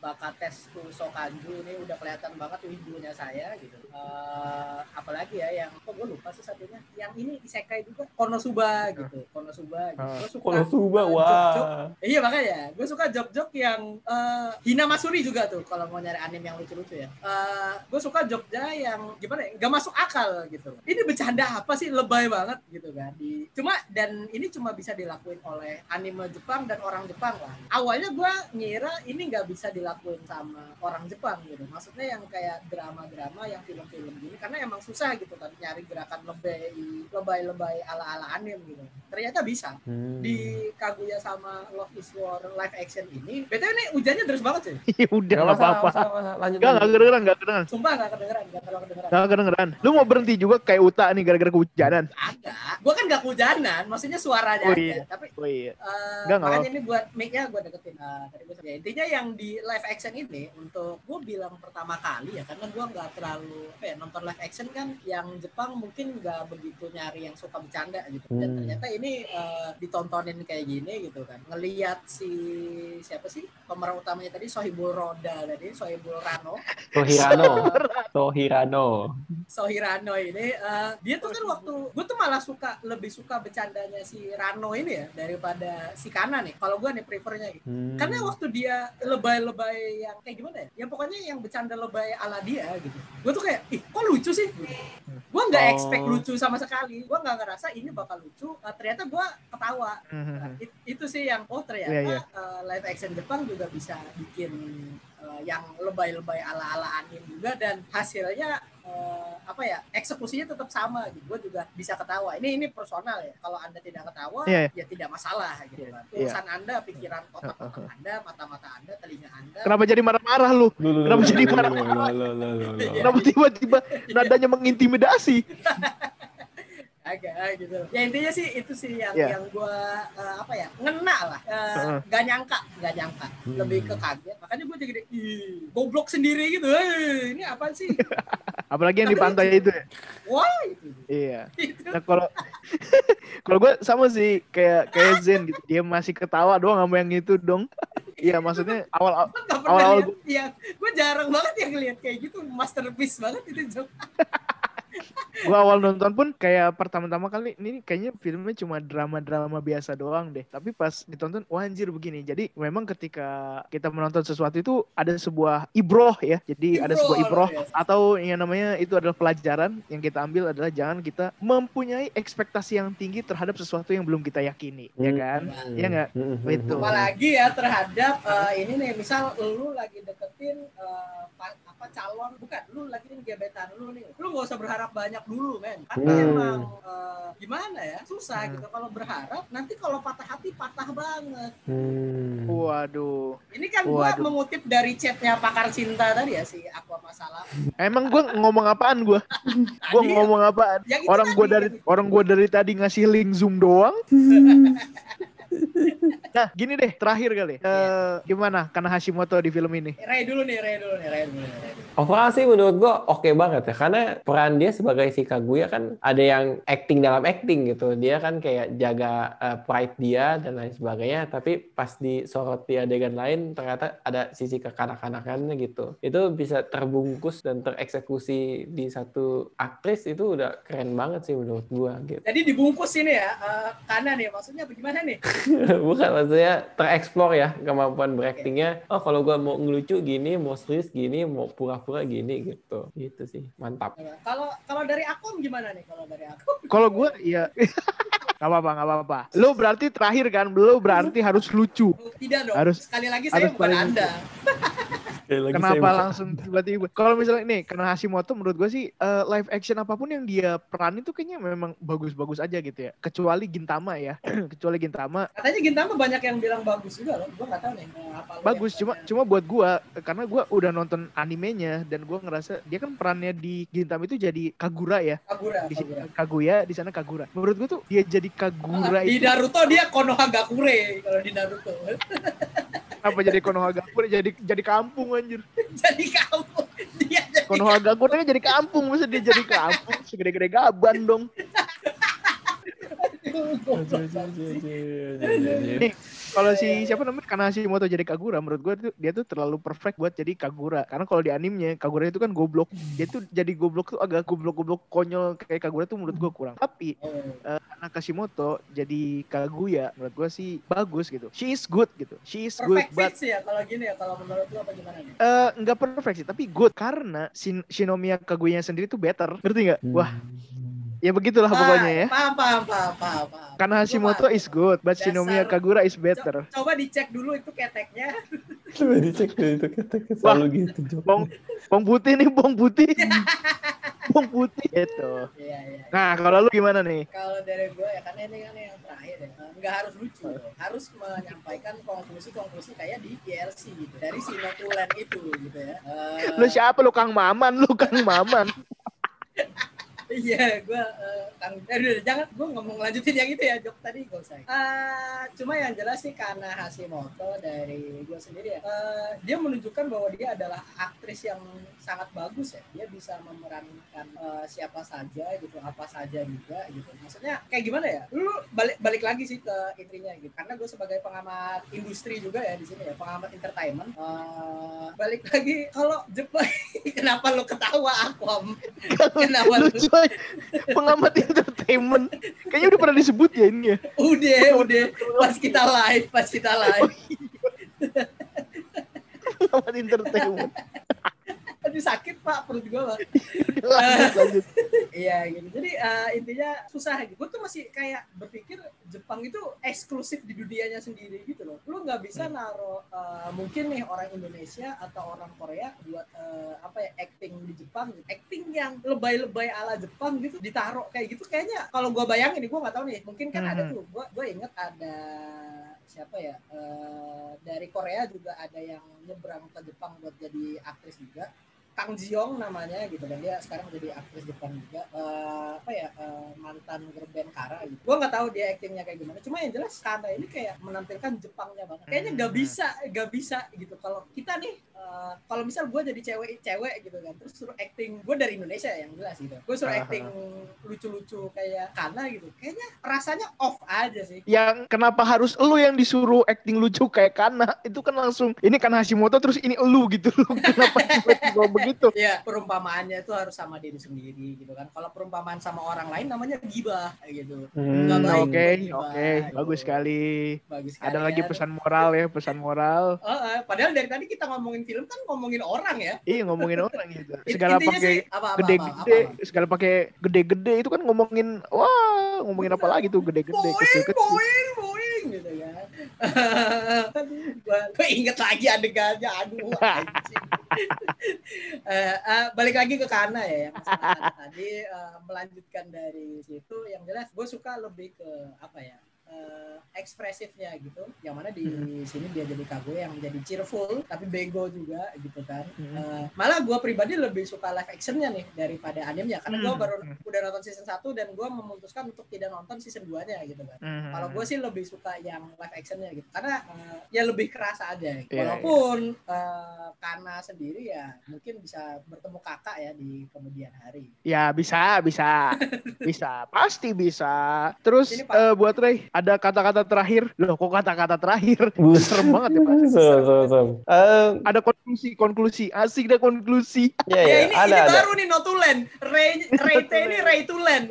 Bakates tuh Sokanju ini udah kelihatan banget wibunya saya gitu. Eh, apalagi ya yang kok gue lupa sih satunya. Yang ini isekai juga Konosuba gitu. Konosuba gitu. Gue suka Konosuba, eh, wah. joke-joke. Iya makanya gue suka joke-joke yang eh, Hina Masuri juga tuh kalau mau nyari anime yang lucu-lucu ya. Eh, gue suka joke-nya yang gimana ya? Gak masuk akal gitu. Ini bercanda apa sih lebay banget gitu kan. Di, cuma dan ini cuma bisa dilakuin oleh anime Jepang dan orang Jepang lah. Awalnya gue ngira ini nggak bisa dilakuin sama orang Jepang gitu. Maksudnya yang kayak drama-drama yang film-film gini karena emang susah gitu kan nyari gerakan lebay lebay-lebay ala-ala anime gitu. Ternyata bisa Hmm. di Kaguya sama Love is War live action ini. BTW ini hujannya deras banget sih. [laughs] Ya udah Nggak enggak apa-apa. Lanjut. Enggak, enggak kedengeran, enggak kedengeran. Sumpah gak kedengeran, gak terlalu kedengeran. Enggak kedengeran. Lu mau berhenti juga kayak Uta nih gara-gara kehujanan. Ada. Gua kan gak kehujanan, maksudnya suaranya Oh aja. iya. Tapi Oh iya. eh, Enggak, enggak makanya ini buat mic-nya gue deketin. Eh, tadi gua ya, intinya yang di live action ini untuk gue bilang pertama kali ya karena gue nggak terlalu apa ya, nonton live action kan yang Jepang mungkin nggak begitu nyari yang suka bercanda gitu dan Hmm. ternyata ini eh, ditontonin kayak gini gitu kan ngelihat si siapa sih pemeran utamanya tadi Sohibul Roda tadi Sohibul Rano Tohirano. Tohirano. [laughs] Sohirano ini eh, dia tuh kan waktu gue tuh malah suka lebih suka bercandanya si Rano ini ya daripada si Kana nih kalau gue nih prefernya gitu. Hmm. karena waktu dia lebay-lebay yang kayak gimana ya? Yang pokoknya yang bercanda lebay ala dia gitu. Gue tuh kayak ih kok lucu sih? Gue nggak Oh. expect lucu sama sekali. Gue nggak ngerasa ini bakal lucu. Eh, ternyata gue ketawa. Mhm. It- itu sih yang oh ternyata Iya, iya. eh, live action Jepang juga bisa bikin eh, yang lebay-lebay ala-ala anime juga dan hasilnya eh, apa ya eksekusinya tetap sama gitu gue juga bisa ketawa ini ini personal ya kalau anda tidak ketawa Iya. ya tidak masalah gitu kan Iya. urusan anda pikiran otak otak anda mata mata anda telinga anda Kenapa jadi marah-marah lu? Kenapa jadi marah-marah? Kenapa tiba-tiba [laughs] nadanya mengintimidasi? [laughs] agak gitu ya intinya sih itu sih yang Iya. yang gue apa ya ngena lah Eh, Heeh. nggak nyangka nggak nyangka lebih ke kaget makanya gue jadi ih, goblok sendiri gitu eh, ini apa sih [laughs] Apalagi yang di pantai itu ya. wah itu Iya. itu Nah kalau [laughs] kalau gue sama sih kayak kayak Zen gitu. Dia masih ketawa doang sama yang itu dong. [laughs] Iya maksudnya awal pernah awal-awal lihat ya gue jarang banget yang lihat kayak gitu masterpiece banget itu Jok. Gue awal nonton pun kayak pertama-tama kali ini kayaknya filmnya cuma drama-drama biasa doang deh. Tapi pas ditonton wah anjir begini. Jadi memang ketika kita menonton sesuatu itu ada sebuah ibroh ya. Jadi ada Ibroh, sebuah ibroh biasa. atau yang namanya itu adalah pelajaran yang kita ambil adalah jangan kita mempunyai ekspektasi yang tinggi terhadap sesuatu yang belum kita yakini, ya kan? Iya nggak? Itu. apalagi ya terhadap eh, ini nih misal lu lagi deketin eh, pa- apa calon bukan lu lagi nih gebetan lu nih lu nggak usah berharap banyak dulu men karena Hmm. emang eh, gimana ya susah Hmm. gitu kalau berharap nanti kalau patah hati patah banget Waduh. ini kan gua mengutip dari chatnya pakar cinta tadi ya si aku masalah Emang gue ngomong apaan gue? Gue Tadi- ngomong apaan? Ya, itu Orang gue tadi. dari orang gue dari tadi ngasih link zoom doang. [laughs] nah gini deh terakhir kali. Eh gimana karena Hashimoto di film ini? Ray dulu nih Ray dulu nih Ray dulu nih Ray dulu. Overall sih menurut gua oke banget ya karena peran dia sebagai si Kaguya kan ada yang acting dalam acting gitu dia kan kayak jaga uh, pride dia dan lain sebagainya tapi pas disorot di adegan lain ternyata ada sisi kekanak-kanakannya gitu itu bisa terbungkus dan tereksekusi di satu aktris itu udah keren banget sih menurut gua gitu jadi dibungkus ini ya eh, kanan ya maksudnya bagaimana nih [laughs] bukan maksudnya tereksplor ya kemampuan beraktingnya oh kalau gua mau ngelucu gini mau serius gini mau pura-pura gini gitu. Gitu sih mantap. Kalau kalau dari Akom gimana nih? Kalau dari Akom Kalau gue ya [laughs] nggak apa-apa nggak apa-apa. Lu berarti terakhir kan? Lu berarti harus lucu. tidak dong Harus- sekali lagi saya harus bukan anda Kenapa langsung tiba-tiba? Kalau misalnya nih karena Hashimoto menurut gue sih eh, live action apa pun yang dia peran itu kayaknya memang bagus-bagus aja gitu ya. Kecuali Gintama ya. [clears throat] Kecuali Gintama katanya Gintama banyak yang bilang bagus juga loh gua nggak tahu nih apa bagus yang- cuma cuma buat gua karena gua udah nonton animenya dan gua ngerasa dia kan perannya di Gintama itu jadi Kagura ya. Kagura Di sini Kagura Kaguya, di sana Kagura. Menurut gua tuh dia jadi Kagura di itu. Naruto dia Konohagakure kalau di Naruto. Apa jadi Konohagakure? Jadi jadi kampung anjir. [laughs] jadi kamu dia jadi Konohagakure jadi kampung. Masa dia jadi kampung. Segede-gede gaban dong. [laughs] Kalau si siapa namanya karena Hashimoto jadi Kagura menurut gua tuh dia tuh terlalu perfect buat jadi Kagura. Karena kalau di animenya Kagura itu kan goblok. Dia tuh jadi goblok tuh agak goblok-goblok konyol kayak Kagura tuh menurut gua kurang. Tapi Oh. eh, anak Kashimoto jadi Kaguya menurut gua sih bagus gitu. She is good gitu. She is good perfect but fit sih ya kalau gini ya kalau menurut lu apa gimana nih eh nggak perfect sih tapi good karena Shin Shinomiya Kaguya sendiri tuh better. Ngerti nggak? Wah, ya begitulah pokoknya ya. Ah, paham paham paham paham, paham. Karena Hashimoto is good, but Dasar- Shinomiya Kagura is better. Co- coba dicek dulu itu keteknya [laughs] Coba dicek deh itu kata selalu gitu Jok. Bong, bong putih nih, bong putih. [laughs] bong putih itu. iya iya Nah, kalau lu gimana nih? kalau dari gue ya karena ini kan yang terakhir ya nggak harus lucu harus menyampaikan konklusi-konklusi kayak di DLC gitu dari si Notulen itu gitu ya Eh, Lu siapa lu Kang Maman, lu Kang Maman. [laughs] Iya, gue uh, kang, eh, udah, jangan gue ngomong lanjutin yang itu ya jok tadi gak usah. Eh, cuma yang jelas sih karena Hashimoto dari gue sendiri ya, eh, dia menunjukkan bahwa dia adalah aktris yang sangat bagus ya. Dia bisa memerankan eh, siapa saja gitu, apa saja juga gitu. Maksudnya kayak gimana ya? Lu balik balik lagi sih ke intinya gitu. Karena gue sebagai pengamat industri juga ya di sini ya, pengamat entertainment. eh, balik lagi kalau Jepang [laughs] kenapa lu ketawa Aquam? [laughs] Kenapa lu Lu coy, [laughs] pengamat entertainment. Kayaknya udah pernah disebut ya ini ya. Udah, udah. Pas kita live, pas kita live. [laughs] Pengamat entertainment. Aduh sakit pak perut gue pak. [laughs] Lanjut. [laughs] Iya gitu. Jadi eh, intinya susah gitu. Gue tuh masih kayak berpikir Jepang itu eksklusif di dunianya sendiri gitu loh. Lu nggak bisa naro eh, mungkin nih orang Indonesia atau orang Korea buat eh, apa ya acting di Jepang, gitu. acting yang lebay-lebay ala Jepang gitu ditaruh kayak gitu kayaknya kalau gue bayangin gue nggak tahu nih mungkin kan ada Mhm. tuh gue gue inget ada siapa ya eh, dari Korea juga ada yang nyebrang ke Jepang buat jadi aktris juga Kang Jiong namanya gitu dan dia sekarang jadi aktris Jepang juga. Eh, apa ya eh, mantan grup band Kara gitu. Gue nggak tahu dia aktingnya kayak gimana. Cuma yang jelas Kana ini kayak menampilkan Jepangnya banget. Kayaknya nggak bisa nggak bisa gitu. Kalau kita nih eh, kalau misal gue jadi cewek cewek gitu kan terus suruh acting gue dari Indonesia yang jelas gitu. Gue suruh acting lucu-lucu kayak Kana gitu. Kayaknya rasanya off aja sih. Yang kenapa harus elu yang disuruh acting lucu kayak Kana? Itu kan langsung ini kan Hashimoto terus ini elu gitu. [laughs] Kenapa [laughs] tiba-tiba begitu? Iya, perumpamaannya itu harus sama diri sendiri gitu kan. Kalau perumpamaan sama orang lain namanya gibah gitu. Hmm, Oke, oke, gitu. bagus sekali. Bagus Ada sekali lagi ya. pesan moral ya, pesan moral. Oh, eh, padahal dari tadi kita ngomongin film kan ngomongin orang ya. Iya ngomongin orang gitu. [laughs] Segala pakai gede-gede, segala pakai gede-gede itu kan ngomongin wah, ngomongin apa lagi tuh gede-gede, kecil-kecil. Gua inget lagi adegannya, aduh. [laughs] Eh, eh, balik lagi ke Kana ya, tadi eh, melanjutkan dari situ yang jelas gue suka lebih ke apa ya eh, ekspresifnya gitu. Yang mana di sini dia jadi kago yang jadi cheerful tapi bego juga gitu kan. Eh, malah gue pribadi lebih suka live actionnya nih daripada animenya karena gue Hmm. baru udah nonton season 1 dan gue memutuskan untuk tidak nonton season 2 nya gitu kan. Hmm. kalau gue sih lebih suka yang live actionnya gitu karena eh, ya lebih kerasa aja gitu. Iya, walaupun eh, Kana sendiri ya mungkin bisa bertemu kakak ya di kemudian hari. Ya bisa, bisa, [laughs] bisa, pasti bisa. Terus eh, buat Ray, ada kata-kata terakhir. Loh, kok kata-kata terakhir? [laughs] Serem banget ya Pak. Betul, betul, betul. Eh, Ada konklusi, konklusi, asik deh konklusi. ya, ya, ya, ini, ada, ini ada. baru nih Notulen Ray Ray T ini [laughs] Ray Tulen.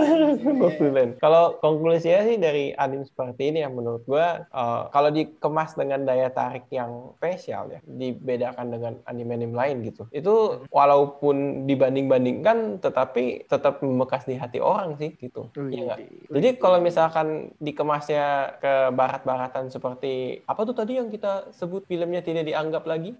[laughs] Notulen. Kalau konklusinya sih dari anime seperti ini yang menurut gua eh, kalau dikemas dengan daya tarik yang spesial ya, dibedakan dengan anime-anime lain gitu. Itu walaupun dibanding-bandingkan tetapi tetap membekas di hati orang sih gitu. Iya? Jadi kalau misalkan dikemasnya ke barat-baratan seperti apa tuh tadi yang kita sebut filmnya tidak dianggap lagi?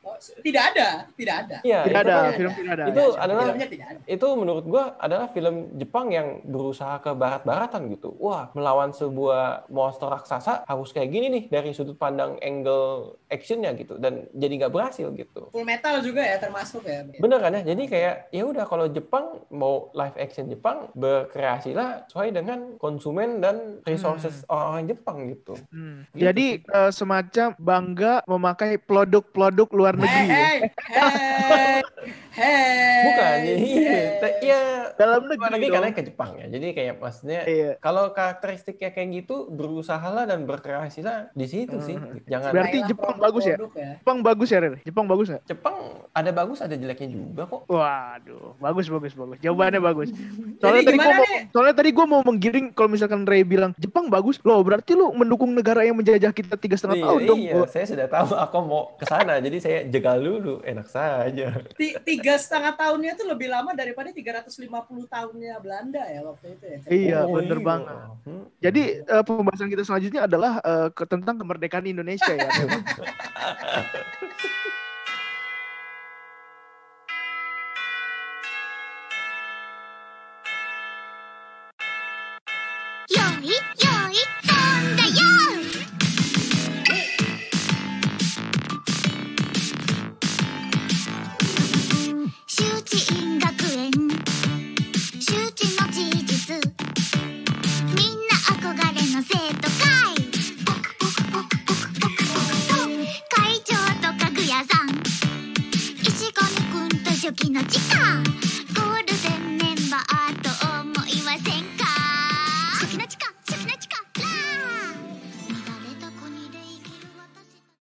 Oh, tidak ada tidak ada Iya, Tidak itu ada, kan- film tidak ada. Itu Ya, adalah filmnya tidak ada itu menurut gua adalah film Jepang yang berusaha ke barat-baratan gitu. Wah, melawan sebuah monster raksasa harus kayak gini nih dari sudut pandang angle actionnya gitu dan jadi nggak berhasil gitu. full metal juga ya termasuk ya Bener kan ya? Jadi kayak ya udah kalau Jepang mau live action Jepang berkreasilah sesuai dengan konsumen dan resources orang-orang Jepang gitu. Hmm. Gitu Jadi eh, semacam bangga memakai produk-produk luar negeri. ya. Hei, hei, hei. Bukan, jadi hei. ya Dalam luar negeri negeri dong. karena ke Jepang ya. Jadi kayak maksudnya Iya. kalau karakteristiknya kayak gitu berusahalah dan berkreasilah di situ sih. Jangan Berarti Jepang bagus ya? ya. Jepang bagus ya, Ren? Jepang bagus nggak? Jepang ada bagus ada jeleknya juga kok. Waduh, bagus bagus bagus. Jawabannya bagus. [laughs] Soalnya tadi gimana gua mau, soalnya tadi gua mau menggiring kalau misalkan Ray bilang Jepang bagus, loh berarti lu mendukung negara yang menjajah kita tiga setengah Iya, tahun dong. iya, saya sudah tahu aku mau ke sana, jadi saya jegal dulu, enak saja. Ti- tiga setengah tahunnya itu lebih lama daripada 350 tahunnya Belanda ya waktu itu ya. Iya, Oh, bener iya. banget. Hmm. Jadi eh, pembahasan kita selanjutnya adalah ke- tentang kemerdekaan Indonesia ya. [laughs]